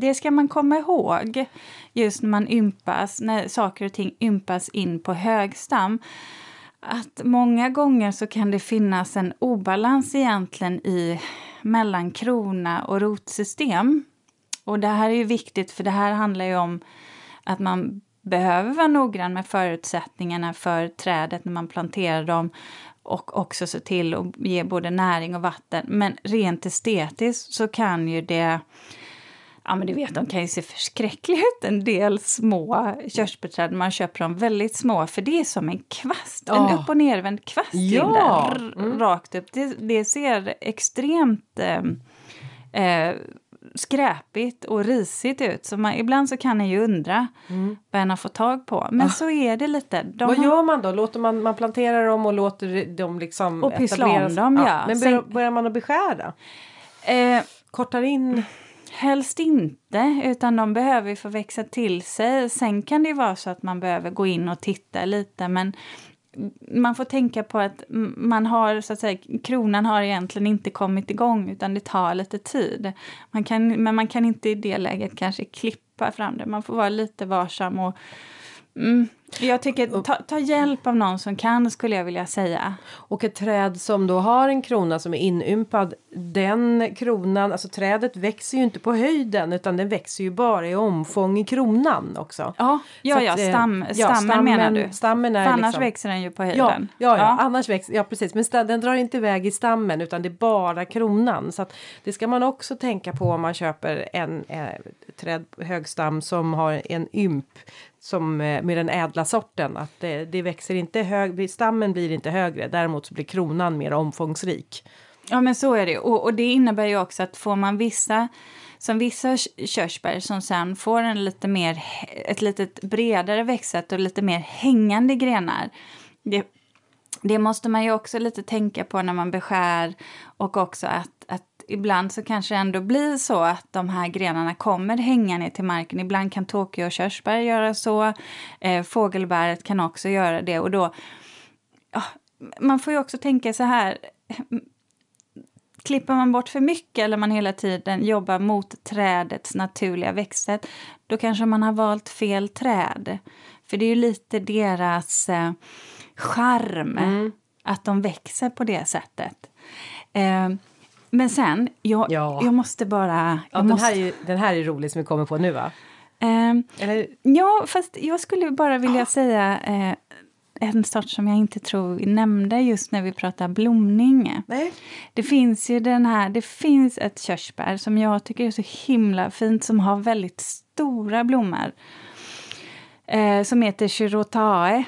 det ska man komma ihåg just när man ympas, när saker och ting ympas in på högstam. Att många gånger så kan det finnas en obalans egentligen i mellan krona och rotsystem. Och det här är ju viktigt för det här handlar ju om att man behöver vara noggrann med förutsättningarna för trädet när man planterar dem och också se till att ge både näring och vatten. Men rent estetiskt så kan ju det Ja men du vet, de kan ju se förskräckliga ut en del små körsbärsträd. Man köper dem väldigt små för det är som en kvast, en Ja. upp och nervänd kvast Ja. Linda, r- rakt upp. Det, det ser extremt eh, eh, skräpigt och risigt ut. Så man, ibland så kan en ju undra vad en har fått tag på. Men så är det lite. De Vad har- gör man då? Låter man, man planterar dem och låter dem liksom Och pyssla om dem, ja. Men Sen- börjar, börjar man att beskära? eh, Kortar in? Helst inte, utan de behöver ju få växa till sig. Sen kan det ju vara så att man behöver gå in och titta lite, men man får tänka på att man har, så att säga, kronan har egentligen inte kommit igång, utan det tar lite tid. Man kan, men man kan inte i det läget kanske klippa fram det. Man får vara lite varsam och mm, jag tycker, ta, ta hjälp av någon som kan, skulle jag vilja säga. Och ett träd som då har en krona som är inympad. Den kronan, alltså trädet växer ju inte på höjden utan den växer ju bara i omfång i kronan också. Ja, ja, ja, att, eh, stam, ja, stammen, menar du? Stammen är För annars liksom, växer den ju på Ja, höjden. ja, ja, annars växer, ja precis. Men sta- den drar inte iväg i stammen utan det är bara kronan. Så att det ska man också tänka på om man köper en eh, träd högstam som har en ymp som eh, med den ädla sorten. Att det, det växer inte hög, stammen blir inte högre. Däremot så blir kronan mer omfångsrik. Ja, men så är det. Och, och det innebär ju också att får man vissa, som vissa körsbär som sen får en lite mer, ett lite bredare växtsätt och lite mer hängande grenar. Det, det måste man ju också lite tänka på när man beskär och också att, att ibland så kanske det ändå blir så att de här grenarna kommer hänga ner till marken. Ibland kan Tokyo och körsbär göra så. Eh, fågelbäret kan också göra det och då ja, man får ju också tänka så här klipper man bort för mycket eller man hela tiden jobbar mot trädets naturliga växtsätt, då kanske man har valt fel träd. För det är ju lite deras eh, charm Mm. att de växer på det sättet. Eh, men sen, jag, Ja. jag måste bara... Ja, jag den, måste, här är, den här är rolig som vi kommer på nu va? eh, Eller, Ja, fast jag skulle bara vilja säga eh, en sort som jag inte tror vi nämnde just när vi pratar blomning. nej. Det finns ju den här, det finns ett körsbär som jag tycker är så himla fint som har väldigt stora blommor. Eh, som heter Chirotae.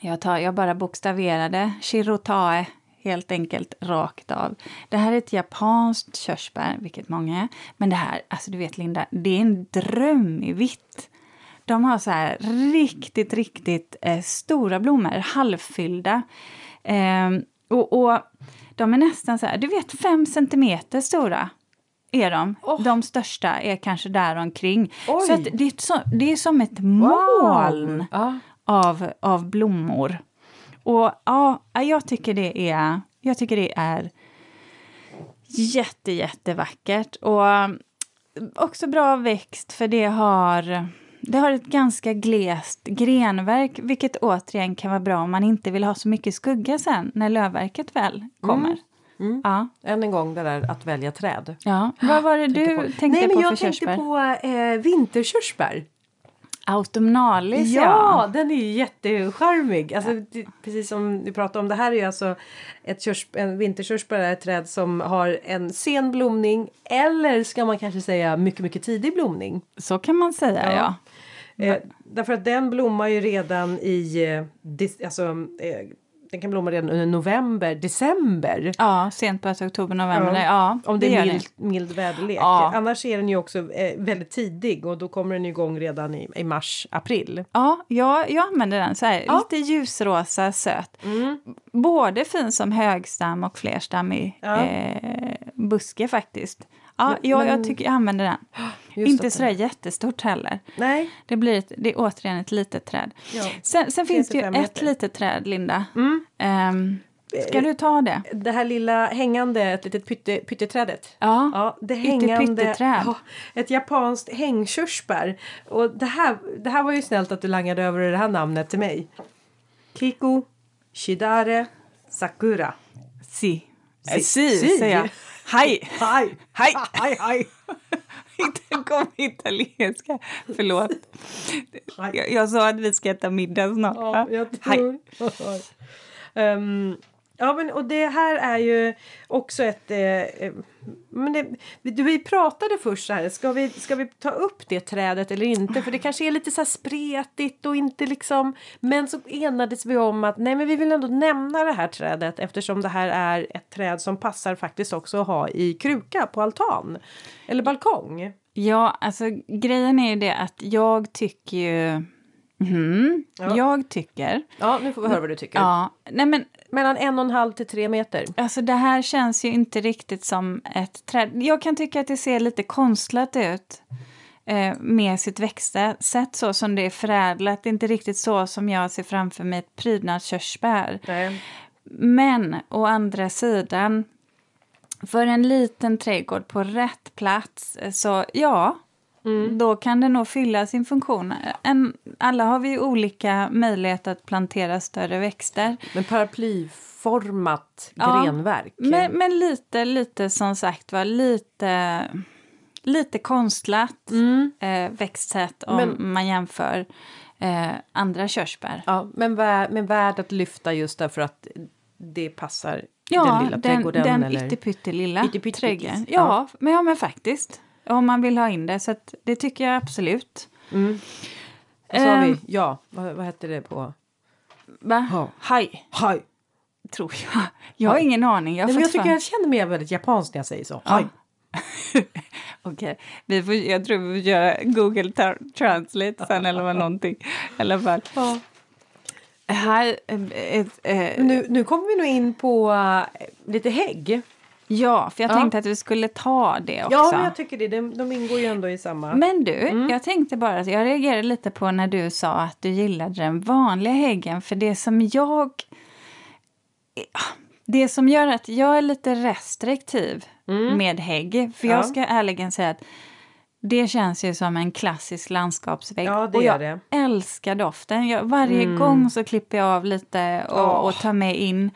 Jag, tar, jag bara bokstaverade Chirotae helt enkelt rakt av. Det här är ett japanskt körsbär, vilket många är. Men det här, alltså du vet Linda, det är en dröm i vitt. De har så här riktigt, riktigt eh, stora blommor, halvfyllda. Eh, och, och de är nästan så här, du vet fem centimeter stora. är de. Åh. De största är kanske där omkring. Oj. Så det, är så, det är som ett moln Ja. av, av blommor. Och ja, jag tycker det är, jag tycker det är jätte, jättevackert. Och um, också bra växt för det har, det har ett ganska glest grenverk, vilket återigen kan vara bra om man inte vill ha så mycket skugga sen när lövverket väl kommer. Mm. Ja, Än en gång det där att välja träd. ja. Vad var det du på- tänkte Nej, men på jag för tänkte körsbär? på eh, vinterkörsbär. Autumnalis, Ja, ja. den är ju jättecharmig. Alltså, det, precis som vi pratade om, det här är ju alltså ett körs, en vinterkörsbär är ett träd som har en sen blomning eller ska man kanske säga mycket, mycket tidig blomning. Så kan man säga, ja. ja. Eh, därför att den blommar ju redan i, eh, dis, alltså, eh, den kan blomma redan under november, december. Ja, sent på oktober, november. Ja. Ja, Om det är gör mild, mild väderlek. Ja. Annars är den ju också eh, väldigt tidig och då kommer den igång redan i, i mars, april. Ja, jag, jag använder den så här, Ja. lite ljusrosa, söt. Både fin som högstam och flerstammig Ja. eh, buske faktiskt. Ja, Men- jag, jag, tycker, jag använder den. Inte att så där jättestort heller. Nej. Det, blir ett, det är återigen ett litet träd. Ja. Sen, sen finns det ju ett. Mm. litet träd, Linda. Ehm, ska du ta det? Det här lilla hängande, ett litet pytte, pytteträdet. Ja. Ja, det hängande, pytteträd. ja, ett japanskt hängkörsbär. Och det här, det här var ju snällt att du langade över det här namnet till mig. Kiko Shidare Sakura. Si. Si. Eh, Si, Si. säger jag. Hej! Hej! Hej! Hej, hej! Inte kom italienska. Förlåt. Jag, jag sa att vi ska äta middag snart. Ja, jag Hej. tror. Ja, men och det här är ju också ett... Eh, eh, men det, vi, vi pratade först så här, ska vi, ska vi ta upp det trädet eller inte? För det kanske är lite så här spretigt och inte liksom... Men så enades vi om att nej, men vi vill ändå nämna det här trädet eftersom det här är ett träd som passar faktiskt också att ha i kruka på altan. Eller balkong. Ja, alltså grejen är ju det att jag tycker ju... Mhm, Ja. Jag tycker... Ja, nu får vi höra vad du tycker. Ja, nej men Mellan en och en halv till tre meter. alltså det här känns ju inte riktigt som ett träd. Jag kan tycka att det ser lite konstlat ut eh, med sitt växtsätt så som det är förädlat. Det är inte riktigt så som jag ser framför mig ett prydnadskörsbär. Nej. Men å andra sidan, för en liten trädgård på rätt plats, eh, så ja, då kan det nog fylla sin funktion. En, alla har vi olika möjligheter att plantera större växter. Men paraplyformat Ja, grenverk. Men, men lite, lite som sagt var, lite, lite konstlat eh, växtsätt om Men- man jämför eh, andra körsbär. Ja, men, vä- men värd att lyfta just därför att det passar Ja, den lilla den, trädgården. den eller? Ytterpyttelittis, trädgården. ja. Ja, men, ja, men faktiskt. Om man vill ha in det. Så det tycker jag absolut. Och så har vi, Ehm. ja, vad, vad hette det på? Va? Ja. Haj, Haj. tror jag. Jag har ingen aning. Jag, Nej, men jag tycker jag känner mig väldigt japanskt när jag säger så. Haj. Okej, vi får, jag tror vi får göra Google tra- Translate sen eller vad någonting. I alla fall. Ja. Här, eh, ett, eh, Men Nu, nu kommer vi nog in på eh, lite hägg. Ja, för jag Ja. tänkte att vi skulle ta det också. Ja, men jag tycker det. De, de ingår ju ändå i samma. Men du, Mm. jag tänkte bara att jag reagerade lite på när du sa att du gillade den vanliga häggen. För det som jag... Det som gör att jag är lite restriktiv med hägg. För Mm. Ja. jag ska ärligen säga att det känns ju som en klassisk landskapsvägg. Ja, det och jag det. älskar doften. Jag, varje gång så klipper jag av lite och, Åh. och tar med in.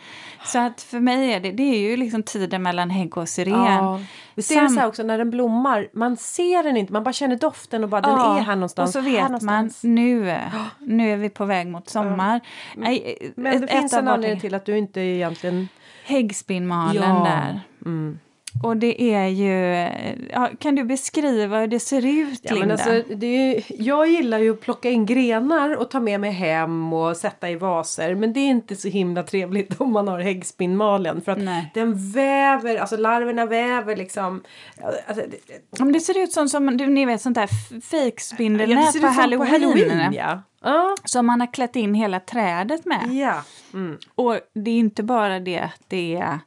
Så att för mig är det, det är ju liksom tiden mellan hägg och syren. Ja. Vi ser Sam- så här också när den blommar. Man ser den inte, man bara känner doften och bara den Ja, är här någonstans. Och så vet man, nu, nu är vi på väg mot sommar. Nej, Men det ett- finns ett en anledning till att du inte egentligen... Häggspinnmalen Ja. där. Mm. Och det är ju... Ja, kan du beskriva hur det ser ut, Ja, Linda? men alltså, det är, jag gillar ju att plocka in grenar och ta med mig hem och sätta i vaser. Men det är inte så himla trevligt om man har häggspinnmalen. För att Nej. den väver, alltså larverna väver liksom. Alltså, det, Om det ser ut som, som du, ni vet, sånt där ja, fejkspindelnät ser på, halloween. på halloween. Ja. Ja. Som man har klätt in hela trädet med. ja. Mm. Och det är inte bara det att det är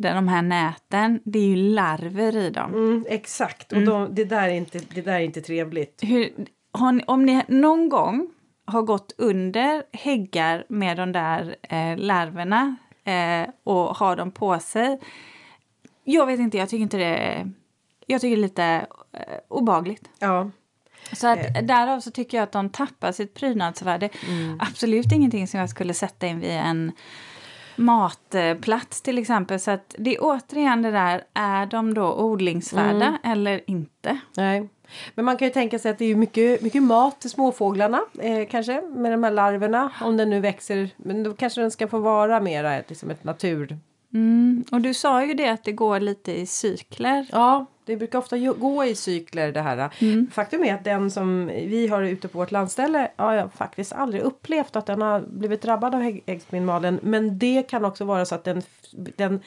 de här näten, det är ju larver i dem. Mm, exakt, och de, det, där är inte, det där är inte trevligt. Hur, ni, om ni någon gång har gått under häggar med de där eh, larverna eh, och har dem på sig. Jag vet inte, jag tycker inte det jag tycker det är lite eh, obagligt. Ja. Så att, därav så tycker jag att de tappar sitt prydnadsvärde. Absolut ingenting som jag skulle sätta in vid en matplats till exempel. Så att det är återigen det där, är de då odlingsvärda eller inte? Nej. Men man kan ju tänka sig att det är mycket, mycket mat till småfåglarna eh, kanske med de här larverna om den nu växer. Men då kanske den ska få vara mera ett, liksom ett natur... Mm. Och du sa ju det att det går lite i cykler. Ja, det brukar ofta gå i cykler det här. Faktum är att den som vi har ute på vårt landställe har jag faktiskt aldrig upplevt att den har blivit drabbad av äggspinmalen. Men det kan också vara så att den, den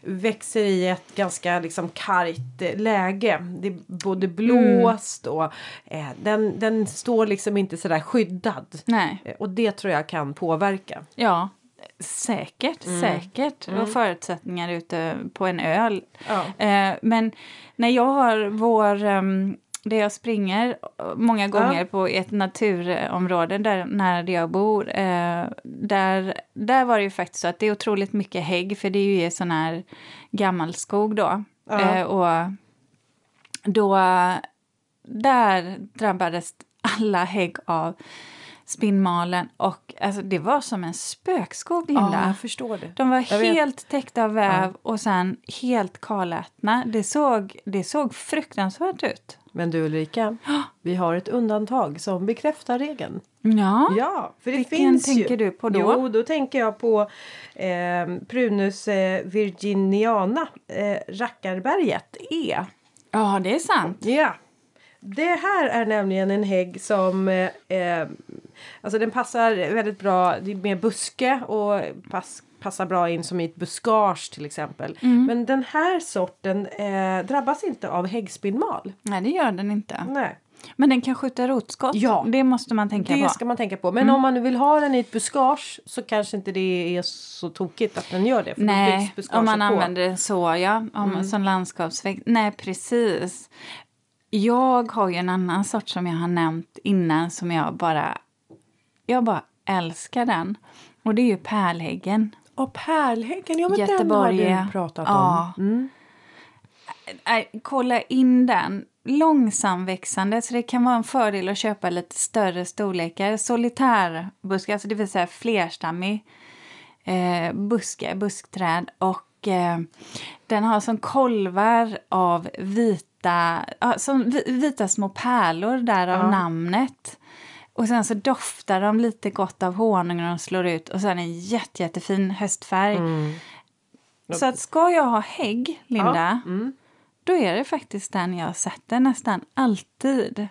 växer i ett ganska liksom kargt eh, läge. Det är både blåst och eh, den, den står liksom inte sådär skyddad. Nej, Eh, Och det tror jag kan påverka. ja. Säkert, säkert. Och förutsättningar ute på en öl. Ja. Eh, men när jag har vår... Um, där jag springer många gånger på ett naturområde där, nära där jag bor. Eh, där, där var det ju faktiskt så att det är otroligt mycket hägg för det är ju sån här gammalskog då. Ja. Eh, och då... Där drabbades alla hägg av spinnmalen och alltså, det var som en spökskog, Linda. Ja, jag förstår det. De var Jag vet. helt täckta av väv och sen helt kalätna. Det såg, det såg fruktansvärt ut. Men du Ulrika, vi har ett undantag som bekräftar regeln. Ja, Ja, för det Vilken finns tänker ju. du på då? Jo, då tänker jag på eh, Prunus eh, virginiana, eh, Rackarberget E. ja det är sant. Ja. Det här är nämligen en hägg som eh, eh, alltså den passar väldigt bra det är med buske och pass, passar bra in som i ett buskage till exempel. Mm. Men den här sorten eh, drabbas inte av häggspinmal. Nej, det gör den inte. Nej. Men den kan skjuta rotskott. Ja. Det måste man tänka Det på. ska man tänka på. Men Mm. om man nu vill ha den i ett buskage så kanske inte det är så tokigt att den gör det. Nej, om man på. Mm. använder det så, ja. Om, Som landskapsväxt. Nej, precis. Jag har ju en annan sort som jag har nämnt innan som jag bara... Jag bara älskar den. Och det är ju pärlhäggen. Och pärlhäggen, ja men Göteborg. den har du pratat Ja. om. Mm. Nej, kolla in den. Långsamväxande, så det kan vara en fördel att köpa lite större storlekar. Solitärbuske, alltså det vill säga flerstammig eh, buske, buskträd. Och eh, den har som kolvar av vita, som vi- vita små pärlor, därav Ja. namnet. Och sen så doftar de lite gott av honung när de slår ut. Och sen en jätte, jättefin höstfärg. Mm. Så att ska jag ha hägg, Linda, Ja, mm. då är det faktiskt den jag sätter nästan alltid.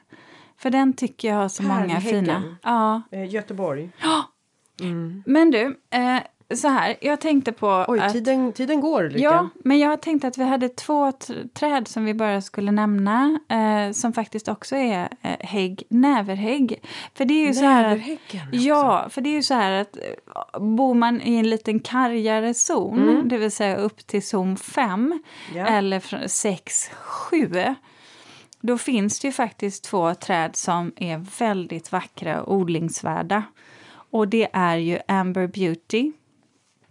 För den tycker jag har så många Pärlhäggen. fina. Ja. Eh, Göteborg. Men du, eh, så här, jag tänkte på Oj, att... tiden, tiden går Ulrika. Ja, men jag tänkte att vi hade två träd som vi bara skulle nämna eh, som faktiskt också är eh, hägg, näverhägg. För det är ju så här att. Ja, för det är ju så här att eh, bor man i en liten kargare zon, det vill säga upp till zon 5 Ja. eller 6, 7 då finns det ju faktiskt två träd som är väldigt vackra och odlingsvärda. Och det är ju Amber Beauty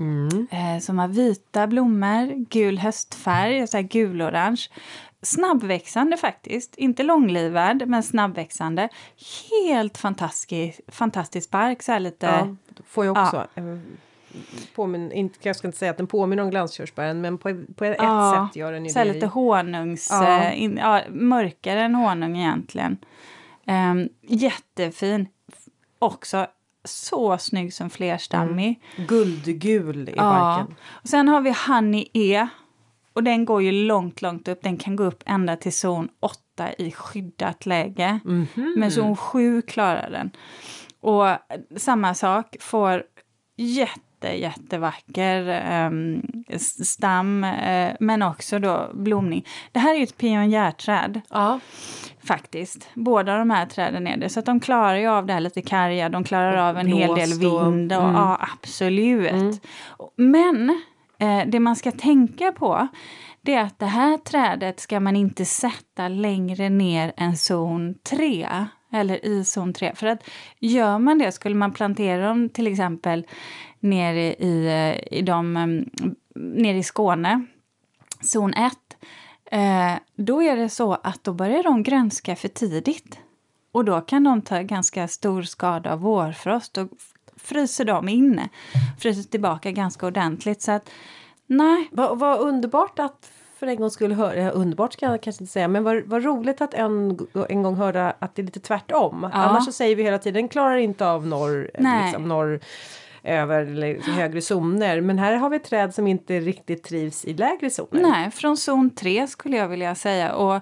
Mm. eh, som har vita blommor, gul höstfärg, så här gulorange. Snabbväxande faktiskt, inte långlivad men snabbväxande. Helt fantastisk, fantastisk bark, så lite... Ja, får jag också. eh, Påmin, inte, jag ska inte säga att den påminner om glanskörsbären men på, på ett Ja, sätt gör den ju så det. lite honungs... Ja. eh, In, ja, mörkare än honung egentligen. Um, jättefin. Också så snygg som flerstammig. Guldgul i Ja. Och sen har vi Honey E. Och den går ju långt, långt upp. Den kan gå upp ända till zon 8 i skyddat läge. Mhm. Men zon 7 klarar den. Och samma sak, får jätte, jättevacker ehm, stam, eh, men också då blomning. Det här är ju ett pionjärträd Ja. faktiskt. Båda de här träden är det. Så att de klarar ju av det här lite karga, de klarar Och av en hel del vind. Och, mm. Ja, absolut. Men eh, det man ska tänka på det är att det här trädet ska man inte sätta längre ner än zon 3 eller i zon 3. För att gör man det, skulle man plantera dem till exempel nere i, i, de, mm, nere i Skåne, zon 1, eh, då är det så att då börjar de grönska för tidigt. Och då kan de ta ganska stor skada av vårfrost. och fryser de inne, fryser tillbaka ganska ordentligt. Så att, nej. Vad, vad underbart att för en gång skulle höra, underbart ska jag kanske inte säga, men vad, vad roligt att en, en gång höra att det är lite tvärtom. Ja. Annars så säger vi hela tiden, klarar inte av norr, liksom, norr över eller högre zoner. Men här har vi träd som inte riktigt trivs i lägre zoner. Nej, från zon 3 skulle jag vilja säga. Och,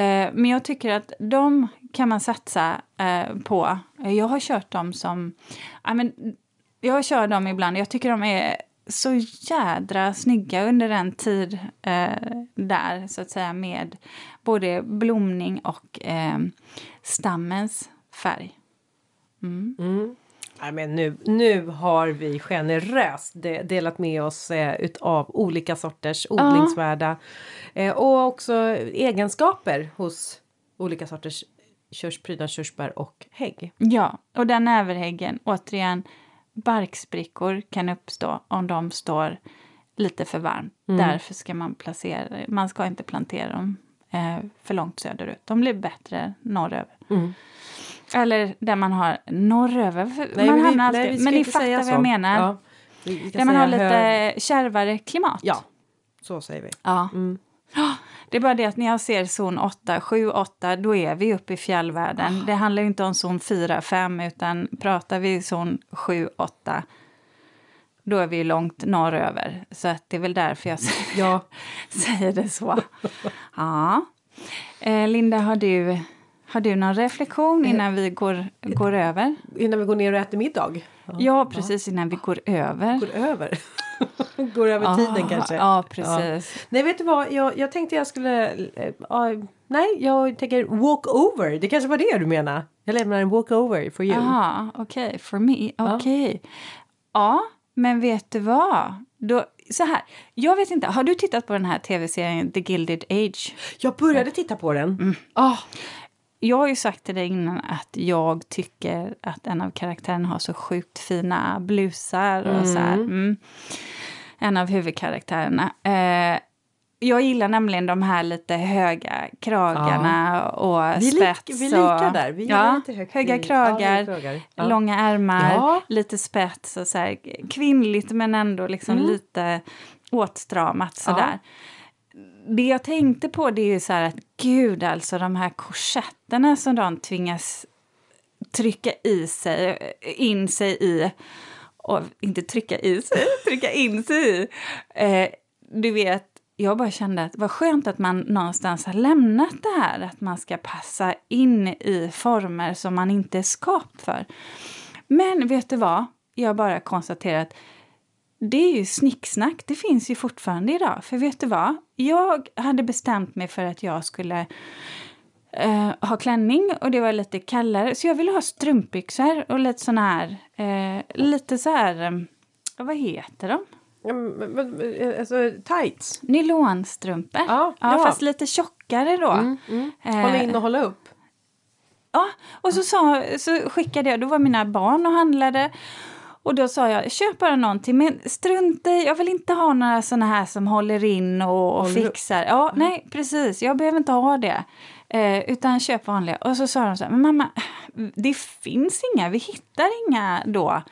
eh, men jag tycker att de kan man satsa eh, på. Jag har kört dem som... I men, jag kör dem ibland. Jag tycker de är så jädra snygga under en tid eh, där, så att säga, med både blomning och eh, stammens färg. Mm. Mm. Ja, men nu, nu har vi generöst delat med oss eh, av olika sorters odlingsvärda eh, och också egenskaper hos olika sorters körs, prydnadskörsbär och hägg. Ja, och den överhäggen, återigen, barksprickor kan uppstå om de står lite för varmt. Mm. Därför ska man placera, man ska inte plantera dem eh, för långt söderut. De blir bättre norröver. Mm. Eller där man har norröver. Nej, man vi, alltid, nej, men ni fattar vad jag menar. Ja, där man har lite hög... kärvare klimat. Ja, så säger vi. Ja. Mm. Det är bara det att när jag ser zon 8, 7, 8, då är vi uppe i fjällvärlden. Oh. Det handlar inte om zon 4, 5, utan pratar vi zon 7, 8, då är vi långt norröver. Så att det är väl därför jag ja. säger det så. Ja. Eh, Linda, har du, har du någon reflektion eh, innan vi går, går över? Innan vi går ner och äter middag? Ja, ja precis, innan vi går över. Går över? Går över ah, tiden kanske. Ja, precis. Ja. Nej, vet du vad? Jag, jag tänkte jag skulle... Uh, nej, jag tänker walk over. Det kanske var det du menar? Jag lämnar en walk over for you. Jaha, okej. Okay. For me. Okej. Okay. Ja. ja, men vet du vad? Då, så här, jag vet inte, har du tittat på den här tv-serien The Gilded Age? Jag började titta på den. Mm. Oh. Jag har ju sagt till dig innan att jag tycker att en av karaktärerna har så sjukt fina blusar och mm. så här. Mm en av huvudkaraktärerna. Eh, jag gillar nämligen de här lite höga kragarna ja. och vi spets. Vi lika där. Vi ja, höga kragar, ja, ja. långa ärmar, lite spets och så här, kvinnligt men ändå liksom mm. lite åtstramat sådär. Det jag tänkte på det är ju så här att gud alltså de här korsetterna som de tvingas trycka i sig, in sig i och inte trycka i sig, trycka in sig i. Eh, du vet, jag bara kände att vad skönt att man någonstans har lämnat det här att man ska passa in i former som man inte är skapt för. Men vet du vad? Jag bara konstaterar att det är ju snicksnack. Det finns ju fortfarande idag. För vet du vad? Jag hade bestämt mig för att jag skulle uh, ha klänning och det var lite kallare. Så jag ville ha strumpbyxor och lite såna här, uh, lite så här, um, vad heter de? Alltså tights? Nylonstrumpor. Ja, ja, ja, fast lite tjockare då. Mm, mm. Hålla in och hålla upp. Ja, och så, sa, så skickade jag, då var mina barn och handlade. Och då sa jag, köp bara någonting, men strunta i, jag vill inte ha några såna här som håller in och, och fixar. Ja, mm. nej, precis, jag behöver inte ha det. Eh, utan köp vanliga. Och så sa de så här, men mamma, det finns inga, vi hittar inga då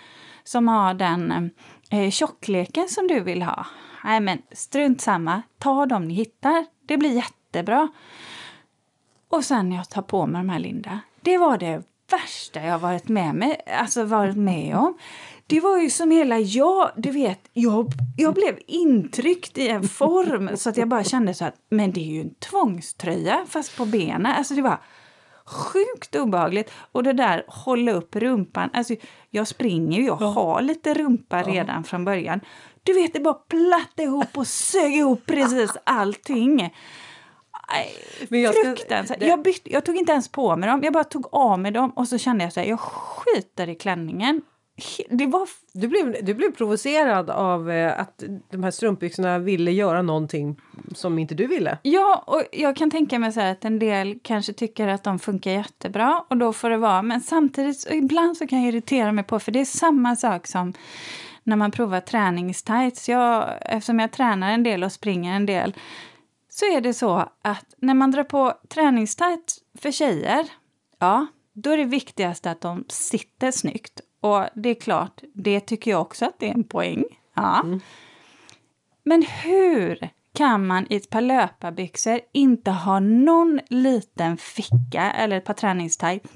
som har den eh, tjockleken som du vill ha. Nej men strunt samma, ta dem ni hittar, det blir jättebra. Och sen jag tar på mig de här Linda, det var det värsta jag varit med, med, alltså varit med om. Det var ju som hela jag, du vet, jag, jag blev intryckt i en form så att jag bara kände så att men det är ju en tvångströja fast på benen. Alltså det var sjukt obehagligt. Och det där hålla upp rumpan, alltså jag springer ju, jag har lite rumpa redan från början. Du vet, det bara plattade ihop och sög ihop precis allting. Men jag, det... jag, bytte, jag tog inte ens på mig dem, jag bara tog av mig dem och så kände jag så här, jag skiter i klänningen det var... Du blev, du blev provocerad av eh, att de här strumpbyxorna ville göra någonting som inte du ville. Ja, och jag kan tänka mig så här att en del kanske tycker att de funkar jättebra och då får det vara. Men samtidigt, ibland så kan jag irritera mig på, för det är samma sak som när man provar träningstights. Jag, eftersom jag tränar en del och springer en del så är det så att när man drar på träningstights för tjejer, ja, då är det viktigaste att de sitter snyggt. Och det är klart, det tycker jag också att det är en poäng. Ja. Mm. Men hur kan man i ett par löparbyxor inte ha någon liten ficka, eller ett par träningstights,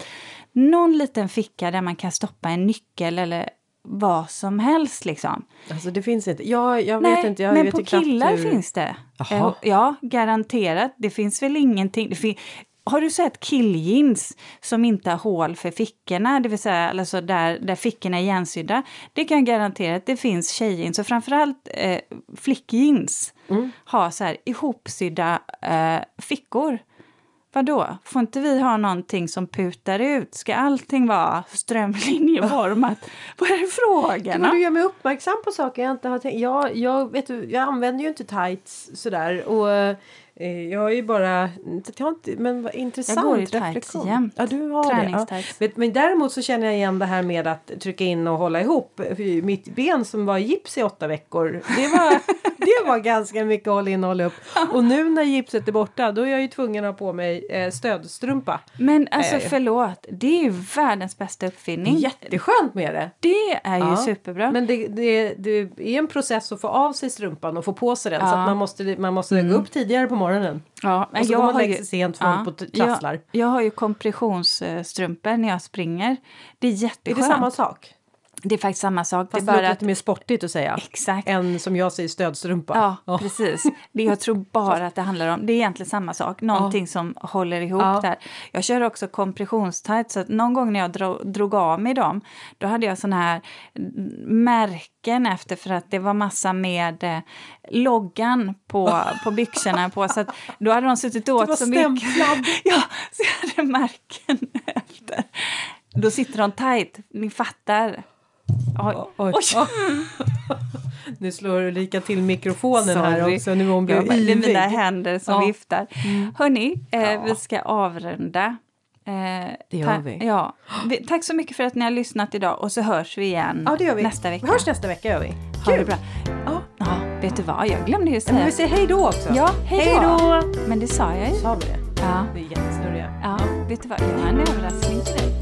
någon liten ficka där man kan stoppa en nyckel eller vad som helst liksom. Alltså det finns inte. Ja, jag Nej, vet inte. Jag men vet på killar hur... finns det. Jaha. Ja, garanterat. Det finns väl ingenting. Fin... Har du sett killjeans som inte har hål för fickorna, det vill säga alltså där, där fickorna är igensydda? Det kan jag garantera att det finns tjejjeans och framförallt eh, flickjeans mm. har så här ihopsydda eh, fickor. Vadå, får inte vi ha någonting som putar ut? Ska allting vara strömlinjeformat? Vad är det frågan om? Du gör mig uppmärksam på saker jag inte har tänkt. Jag, jag, vet du, jag använder ju inte tights sådär. Och jag har ju bara, jag har inte, men vad intressant jag går i reflektion. Jämt. Ja, du har det. Ja. Men däremot så känner jag igen det här med att trycka in och hålla ihop. Mitt ben som var i gips i åtta veckor. Det var, det var ganska mycket att hålla in och hålla upp. Och nu när gipset är borta då är jag ju tvungen att ha på mig eh, stödstrumpa. Men alltså eh. förlåt, det är ju världens bästa uppfinning. Jätteskönt med det. Det är ju ja. superbra. Men det, det, det, är en process att få av sig strumpan och få på sig den. Ja. Så att man måste, man måste mm. gå upp tidigare på morgonen morgonen. Ja, och så jag går man lägger sig sent folk ja, på trasslar. Jag, jag har ju kompressionsstrumpor när jag springer. Det är jätteskönt. Är det samma sak? Det är faktiskt samma sak. Fast det är bara lite mer sportigt att säga. Exakt. Än som jag säger stödstrumpa. Ja, oh. precis. Det jag tror bara att det handlar om, det är egentligen samma sak. Någonting oh. som håller ihop oh. där. Jag kör också kompressionstights, så att någon gång när jag drog, drog av mig dem, då hade jag såna här märken efter för att det var massa med eh, loggan på, på byxorna på. Så att då hade de suttit åt så mycket. Ja, så jag hade märken efter. Då sitter de tight, ni fattar. Oj. Oj. Oj. nu slår Ulrika till mikrofonen Sorry. här också. Nu hon ja, Det är mina händer som ja. viftar. Mm. Hörni, eh, ja. vi ska avrunda. Eh, det gör vi. Ja. Tack så mycket för att ni har lyssnat idag och så hörs vi igen ja, det gör vi. nästa vecka. Vi hörs nästa vecka gör vi. Ha det bra. Ja. ja, vet du vad? Jag glömde ju säga. Men vi säger hej då också. Ja, hej då. Men det sa jag ju. Sa vi det? Ja. Vi är jättesnurriga. Ja, vet du vad? Jag har en överraskning till dig.